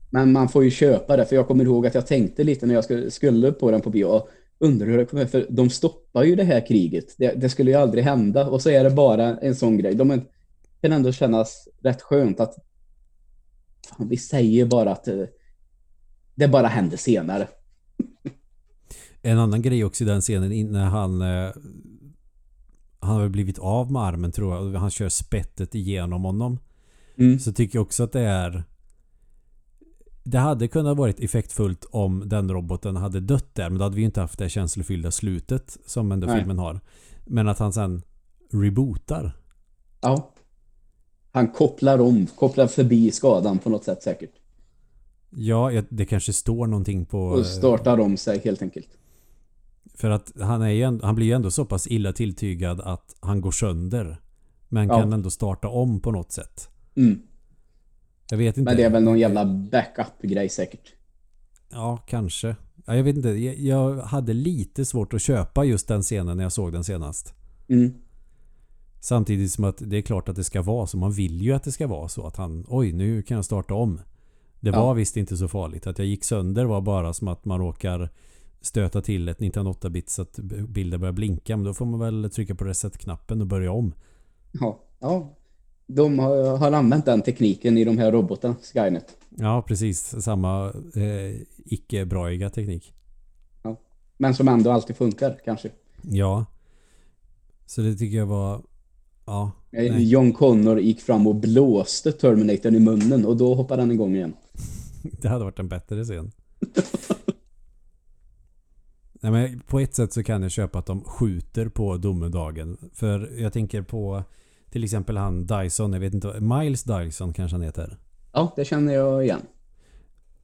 Men man får ju köpa det, för jag kommer ihåg att jag tänkte lite när jag skulle, på den på bio. och Undrar hur det kommer, för de stoppar ju det här kriget. Det, det skulle ju aldrig hända. Och så är det bara en sån grej. De är, kan ändå kännas rätt skönt att fan, vi säger bara att eh, det bara händer senare. En annan grej också i den scenen när han eh, han har blivit av med armen tror jag och han kör spettet igenom honom. Mm. Så tycker jag också att det är Det hade kunnat varit effektfullt om den roboten hade dött där men då hade vi inte haft det känslofyllda slutet som ändå Nej. filmen har. Men att han sen rebootar. Ja. han kopplar om, kopplar förbi skadan på något sätt säkert. Ja, det kanske står någonting på... Och startar om sig helt enkelt. För att han, är ju, han blir ju ändå så pass illa tilltygad att han går sönder. Men Ja. kan ändå starta om på något sätt. Mm. Jag vet inte. Men det är väl någon jävla backup-grej säkert. Ja, kanske. Ja, jag vet inte. Jag, hade lite svårt att köpa just den scenen när jag såg den senast. Mm. Samtidigt som att det är klart att det ska vara så. Man vill ju att det ska vara så att han, oj nu kan jag starta om. Det Ja. var visst inte så farligt. Att jag gick sönder var bara som att man råkar stöta till ett 98-bit så att bilden börjar blinka. Men då får man väl trycka på reset-knappen och börja om. Ja. ja. De har, har använt den tekniken i de här robotarna, Skynet. Ja, precis. Samma eh, icke-braiga teknik. Men som ändå alltid funkar, kanske. Ja. Så det tycker jag var... Ja. nej. John Connor gick fram och blåste Terminatorn i munnen och då hoppade han igång igen. Det hade varit en bättre scen. Nej, men på ett sätt så kan jag köpa att de skjuter på domedagen. För jag tänker på till exempel han Dyson, jag vet inte, Miles Dyson kanske han heter. Ja, det känner jag igen.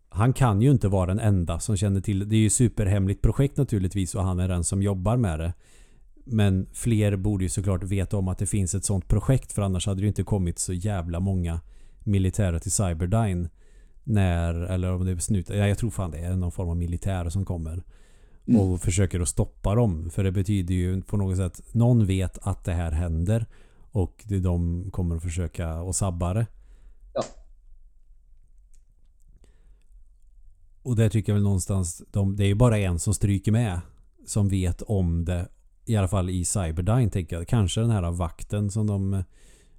Han kan ju inte vara den enda som känner till det. är ju superhemligt projekt naturligtvis och han är den som jobbar med det. Men fler borde ju såklart veta om att det finns ett sånt projekt för annars hade det ju inte kommit så jävla många militärer till Cyberdyne. När, eller om det är snut, ja, jag tror fan det är någon form av militär som kommer. Mm. Och försöker att stoppa dem. För det betyder ju på något sätt, någon vet att det här händer. Och de kommer att försöka att sabba det. Ja. Och det tycker jag väl någonstans, de, det är ju bara en som stryker med. Som vet om det. I alla fall i Cyberdyne tänker jag. Kanske den här vakten som de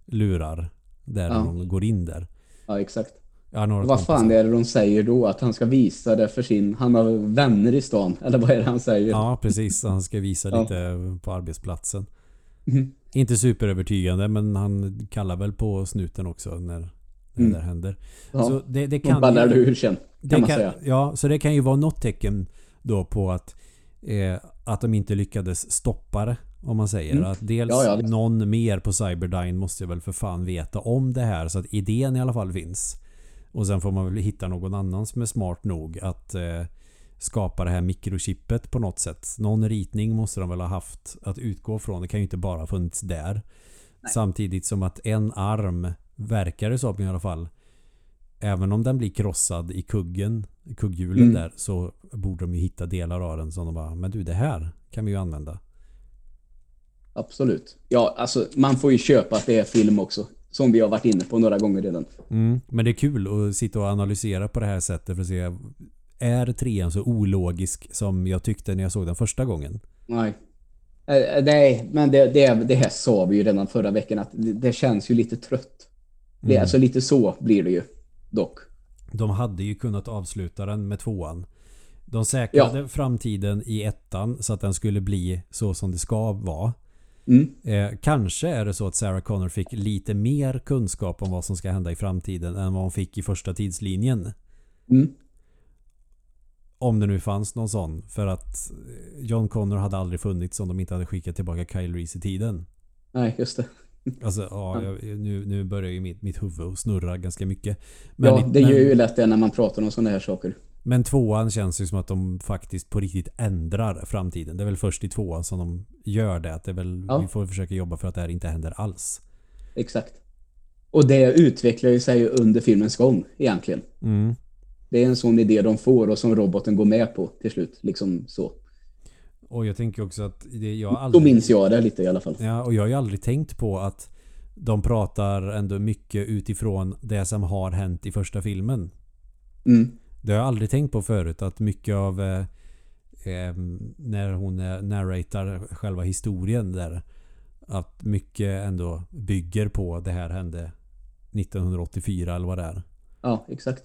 lurar. Där Ja. de går in där. Ja, exakt. Har några Vad fan är det de säger då? Att han ska visa det för sin... Han har vänner i stan. Eller vad är det han säger? Ja, precis. Han ska visa Ja. lite på arbetsplatsen. Mhm. Inte superövertygande men han kallar väl på snuten också när, när Mm. det där händer. Ja. Så det, det De kan ballar ju, ur sen, kan man kan, säga. Ja, så det kan ju vara något tecken då på att eh, att de inte lyckades stoppa det. Om man säger. Mm. Att dels Ja, ja, någon mer på Cyberdyne måste väl för fan veta om det här så att idén i alla fall finns. Och sen får man väl hitta någon annan som är smart nog att eh, skapa det här mikrochippet på något sätt. Någon ritning måste de väl ha haft att utgå från. Det kan ju inte bara ha funnits där. Samtidigt som att en arm verkar det som i alla fall. Även om den blir krossad i kuggen, kugghjulen Mm. där så borde de ju hitta delar av den som de bara Men du det här kan vi ju använda. Absolut. Ja, alltså man får ju köpa att det är film också. Som vi har varit inne på några gånger redan. Mm. Men det är kul att sitta och analysera på det här sättet för att se Är trean så ologisk som jag tyckte när jag såg den första gången? Nej. Eh, nej, men det, det, det här sa vi ju redan förra veckan att det, det känns ju lite trött. Det, Mm. Alltså lite så blir det ju. Dock. De hade ju kunnat avsluta den med tvåan. De säkrade framtiden i ettan så att den skulle bli så som det ska vara. Mm. Eh, kanske är det så att Sarah Connor fick lite mer kunskap om vad som ska hända i framtiden än vad hon fick i första tidslinjen. Mm. Om det nu fanns någon sån. För att eh, John Connor hade aldrig funnits om de inte hade skickat tillbaka Kyle Reese i tiden. Nej, just det. Alltså, ja, jag, nu, nu börjar ju mitt, mitt huvud snurra ganska mycket. ja, i- det gör men, ju lätt det när man pratar om sådana här saker. Men tvåan känns ju som att de faktiskt på riktigt ändrar framtiden. Det är väl först i tvåan som de gör det. Att det är väl, Ja. Vi får försöka jobba för att det här inte händer alls. Exakt. Och det utvecklar ju sig under filmens gång egentligen. Mm. Det är en sån idé de får och som roboten går med på till slut. Liksom så. Och jag tänker också att det, jag har Då aldrig... minns jag det lite i alla fall. Ja, och jag har ju aldrig tänkt på att de pratar ändå mycket utifrån det som har hänt i första filmen. Mm. Det har jag aldrig tänkt på förut att mycket av eh, eh, när hon eh, narratar själva historien där att mycket ändå bygger på det här hände 1984 eller vad det är. Ja, exakt.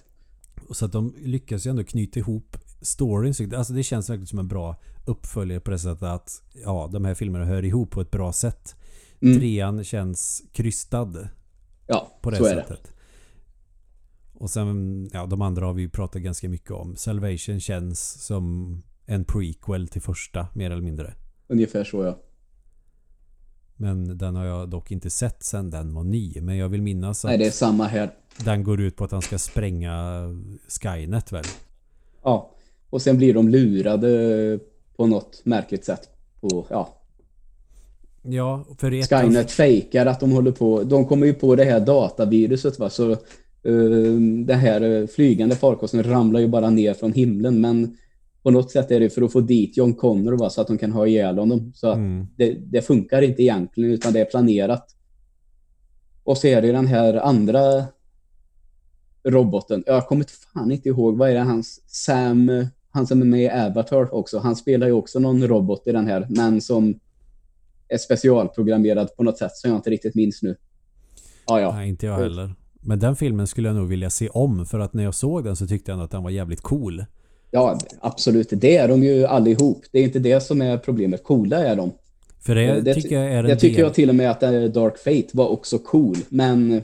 Så att de lyckas ju ändå knyta ihop storyn. Så- Alltså det känns verkligen som en bra uppföljare på det sättet att ja, de här filmerna hör ihop på ett bra sätt. Mm. Trean känns krystad Ja, på det så är det. Och sen, ja de andra har vi ju pratat ganska mycket om. Salvation känns som en prequel till första, mer eller mindre. Ungefär så ja. Men den har jag dock inte sett sedan den var ny. Men jag vill minnas att Nej, det är samma här. den går ut på att han ska spränga Skynet väl? Ja. Och sen blir de lurade på något märkligt sätt. På, ja, Ja, för ett Skynet fejkar att de håller på. De kommer ju på det här dataviruset va. Så den här uh, flygande farkosten ramlar ju bara ner från himlen. Men på något sätt är det för att få dit John Connor va, så att de kan ha ihjäl honom. Så Mm. det, det funkar inte egentligen utan det är planerat. Och så är det den här andra roboten. Jag kommer fan inte ihåg. Vad är det hans Sam, han som är med i Avatar också. Han spelar ju också någon robot i den här. Men som är specialprogrammerad på något sätt som jag inte riktigt minns nu. Ja, ja. Nej, inte jag heller. Men den filmen skulle jag nog vilja se om för att när jag såg den så tyckte jag att den var jävligt cool. Ja, absolut. Det är de ju allihop. Det är inte det som är problemet. Coola är de. För det, Eh, Det, tycker jag är en det tycker jag till och med att eh, Dark Fate var också cool. Men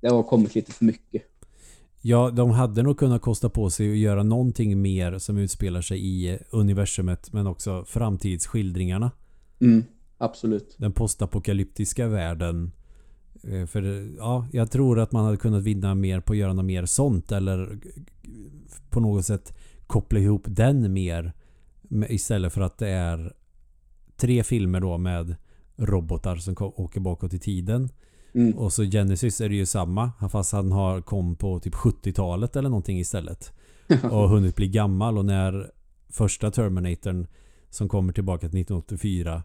det har kommit lite för mycket. Ja, de hade nog kunnat kosta på sig att göra någonting mer som utspelar sig i universumet men också framtidsskildringarna. Mm, absolut. Den postapokalyptiska världen. Eh, För ja, jag tror att man hade kunnat vinna mer på att göra något mer sånt eller på något sätt koppla ihop den mer istället för att det är tre filmer då med robotar som åker bakåt i tiden. Mm. Och så Genesis är det ju samma fast han har kom på typ 70-talet eller någonting istället. Och hunnit bli gammal och när första Terminatorn som kommer tillbaka till 1984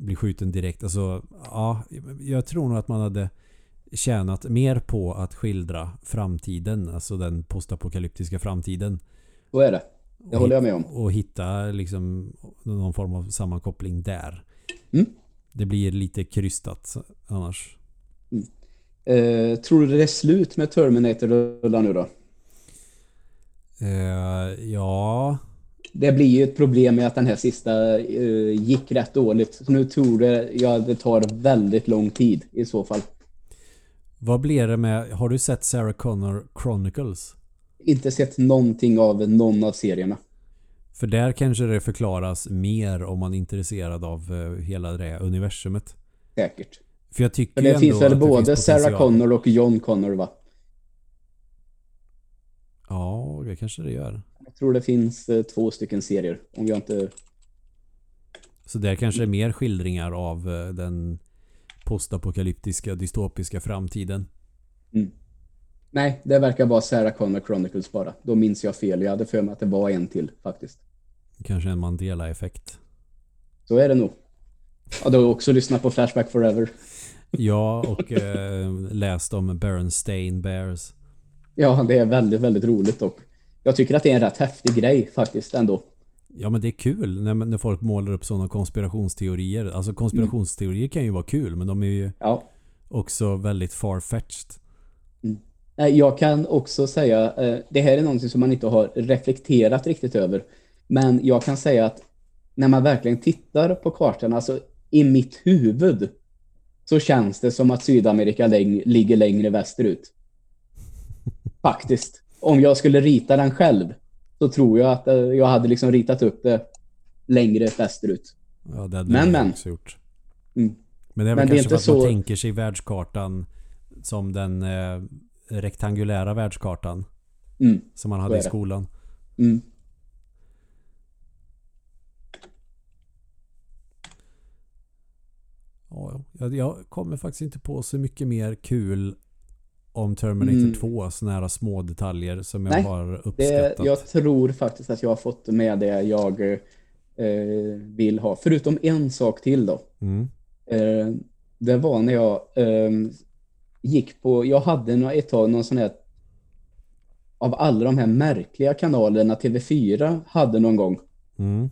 blir skjuten direkt. Alltså ja, jag tror nog att man hade tjänat mer på att skildra framtiden, alltså den postapokalyptiska framtiden. Så är det. Det håller jag med om. Och hitta liksom någon form av sammankoppling där. Mm. Det blir lite krystat annars. Eh, tror du det är slut med Terminator-rullar nu då? Eh, ja, Det blir ju ett problem med att den här sista eh, gick rätt dåligt. Så nu tror det, ja, det tar väldigt lång tid i så fall. vad blir det med... Har du sett Sarah Connor Chronicles? Inte sett någonting av någon av serierna. För där kanske det förklaras mer om man är intresserad av eh, hela det universumet. Säkert. För jag tycker För det finns väl både finns Sarah. Connor och John Connor va? Ja, det kanske det gör. Jag tror det finns eh, två stycken serier. Om jag inte... Så där kanske det är mer skildringar av eh, den postapokalyptiska dystopiska framtiden. Nej, det verkar vara Sarah Connor Chronicles bara. Då minns jag fel. Jag hade för mig att det var en till faktiskt. Kanske en Mandela-effekt. Så är det nog. Ja, du har också lyssnat på Flashback Forever. Ja, och eh, läst om Berenstain Bears. Ja, det är väldigt, väldigt roligt och jag tycker att det är en rätt häftig grej faktiskt ändå. Ja men det är kul när, när folk målar upp sådana konspirationsteorier. Alltså konspirationsteorier kan ju vara kul men de är ju Ja. också väldigt far-fetched. Nej, Jag kan också säga, eh, det här är någonting som man inte har reflekterat riktigt över. Men jag kan säga att när man verkligen tittar på kartan, alltså i mitt huvud, så känns det som att Sydamerika ligger längre västerut. Faktiskt. Om jag skulle rita den själv, så tror jag att eh, jag hade liksom ritat upp det längre västerut. Ja, det hade Men, men. också gjort. Mm. Men det är väl Men det är kanske inte att man så- tänker sig världskartan som den eh, rektangulära världskartan Mm. som man Så hade i skolan. Mm. Ja, jag, jag kommer faktiskt inte på så mycket mer kul om Terminator Mm. 2. Sådana här små detaljer som jag Nej, har Det, uppskattat. jag tror faktiskt att jag har fått med det jag eh, vill ha. Förutom en sak till då. Mm. Eh, det var när jag eh, gick på, jag hade ett tag någon sån här av alla de här märkliga kanalerna TV4 hade någon gång. Mm.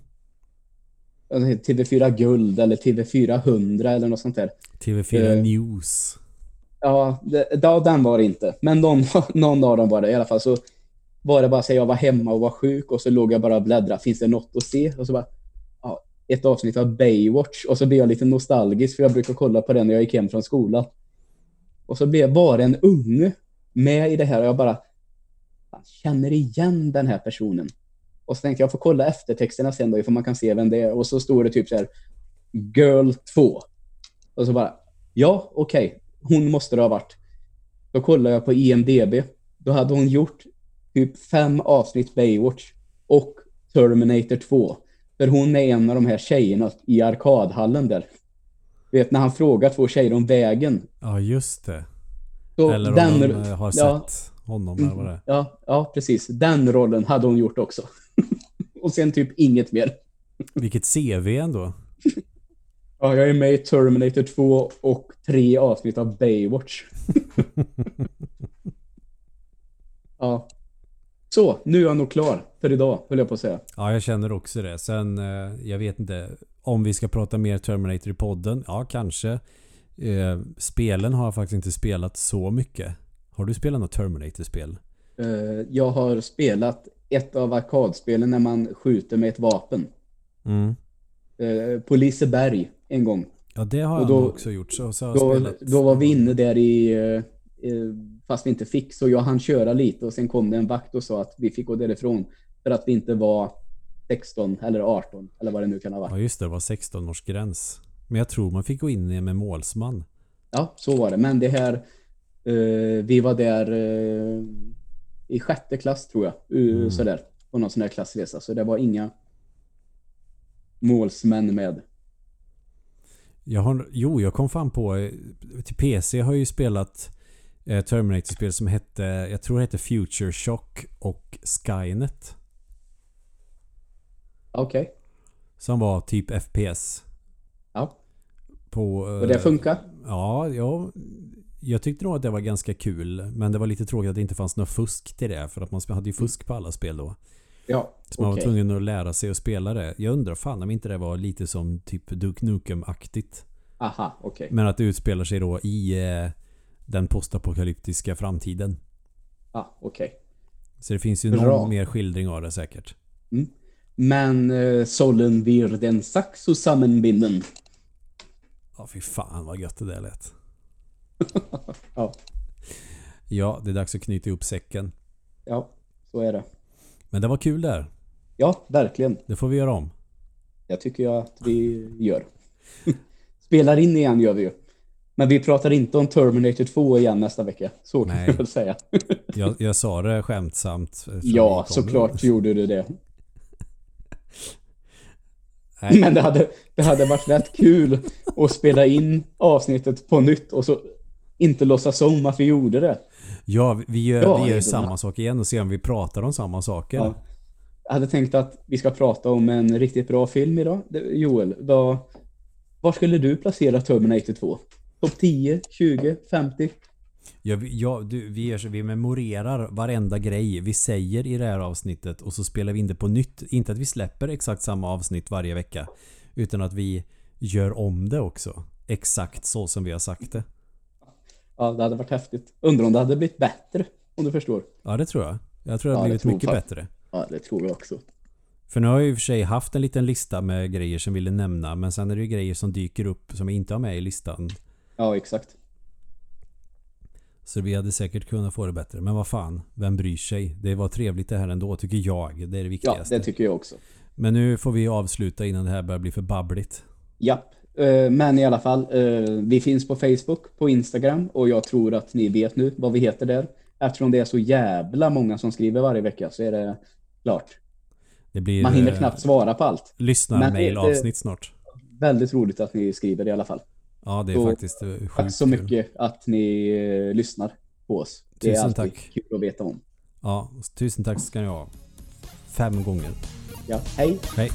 Alltså, TV4 Guld eller TV4 100 eller något sånt där. TV4 Eh. News. Ja, det, ja, den var det inte. Men någon, någon av dem var det i alla fall. Så var det bara så att jag var hemma och var sjuk och så låg jag bara och bläddrade. Finns det något att se? Och så bara, ja, ett avsnitt av Baywatch. Och så blev jag lite nostalgisk för jag brukar kolla på den när jag gick hem från skolan. Och så blev bara en unge med i det här och jag bara "Fan, känner igen den här personen. Och så tänkte jag, jag får kolla eftertexterna sen då, ifall man kan se vem det är. Och så står det typ så här Girl 2. Och så bara, ja, okej. Hon måste det ha varit. Då kollade jag på IMDB. Då hade hon gjort typ fem avsnitt Baywatch och Terminator 2. För hon är en av de här tjejerna i arkadhallen där. Du vet när han frågar två tjejer om vägen. Ja, just det. Så Eller om den, de eh, har ja. sett honom eller vad det är. ja, ja, precis. Den rollen hade hon gjort också. och sen typ inget mer. Vilket CV ändå. Ja, jag är med i Terminator 2 och tre avsnitt av Baywatch. ja. Så, nu är jag nog klar för idag, höll jag på att säga. Ja, jag känner också det. Sen, eh, jag vet inte om vi ska prata mer Terminator i podden. Ja, kanske. Eh, spelen har jag faktiskt inte spelat så mycket. Har du spelat något Terminator-spel? Eh, jag har spelat ett av arkadspelen när man skjuter med ett vapen. Mm. Eh, på Liseberg en gång. Ja, det har Och jag då- nog också gjort. Så, så jag Då, spelat. då var vi inne där i... eh, eh, Fast vi inte fick, så jag hann köra lite och sen kom det en vakt och sa att vi fick gå därifrån för att vi inte var 16 eller 18 eller vad det nu kan ha varit. Ja, just det. Det var 16 års gräns. Men jag tror man fick gå in med målsman. Ja, så var det. Men det här, eh, vi var där eh, i sjätte klass tror jag, Mm. sådär, på någon sån här klassresa. Så det var inga målsmän med. Jag har, jo, jag kom fram på... eh, Till PC har jag ju spelat eh, Terminator-spel som hette... Jag tror det hette Future Shock och Skynet. Okej, Som var typ FPS. ja. På... Och det eh, funkar? Ja, ja, jag tyckte nog att det var ganska kul. Men det var lite tråkigt att det inte fanns något fusk till det. För att man hade ju fusk på alla spel då. Ja, Så man var okej. tvungen att lära sig att spela det. Jag undrar fan om inte det var lite som typ Duke Nukem-aktigt. Aha, okej. Men att det utspelar sig då i eh, den postapokalyptiska framtiden. Ja, okej. Så det finns ju Bra. någon mer skildring av det säkert. Men eh, sollen wir den saxo sammanbinden. Ja, fy fan vad gött det där lät. Ja, Ja, det är dags att knyta ihop säcken. ja, så är det. Men det var kul där. Ja, verkligen. Det får vi göra om. Jag tycker jag att vi gör. Spelar in igen gör vi ju. Men vi pratar inte om Terminator 2 igen nästa vecka. Så kan Nej. jag säga. Jag, jag sa det skämtsamt. Ja, såklart gjorde du det. Nej, Men det hade, det hade varit rätt kul att spela in avsnittet på nytt och så inte låtsas om att vi gjorde det. Ja, vi- gör, Ja, vi gör samma sak igen och ser om vi pratar om samma saker. Ja. Jag hade tänkt att vi ska prata om en riktigt bra film idag. Joel, vad, var skulle du placera Terminator 2? Topp 10, 20, 50? Ja, vi, ja, du, vi, gör så, vi memorerar varenda grej vi säger i det här avsnittet och så spelar vi in det på nytt. Inte att vi släpper exakt samma avsnitt varje vecka. Utan att vi gör om det också. Exakt så som vi har sagt det. Ja, det hade varit häftigt. Undrar om det hade blivit bättre, om du förstår. Ja, det tror jag. Jag tror det har Ja, blivit mycket bättre. Ja, det tror jag också. För nu har jag i och för sig haft en liten lista med grejer som ville nämna. Men sen är det ju grejer som dyker upp som jag inte har med i listan. Ja, exakt. Så vi hade säkert kunnat få det bättre. Men vad fan, vem bryr sig? Det var trevligt det här ändå, tycker jag. Det är det Ja, viktigaste. det tycker jag också. Men nu får vi avsluta innan det här börjar bli för babbligt. Japp. Eh, Men i alla fall, eh, vi finns på Facebook, på Instagram och jag tror att ni vet nu vad vi heter där. Eftersom det är så jävla många som skriver varje vecka så är det klart. Det blir Man hinner eh, knappt svara på allt. lyssnarmail-avsnitt snart. Väldigt roligt att ni skriver i alla fall. Ja, det är så- faktiskt sjukt Tack så kul. mycket att ni lyssnar på oss. Det är Tusen alltid tack. kul att veta om. Ja, tusen tack ska ni ha. Fem gånger. Ja, hej! Hej!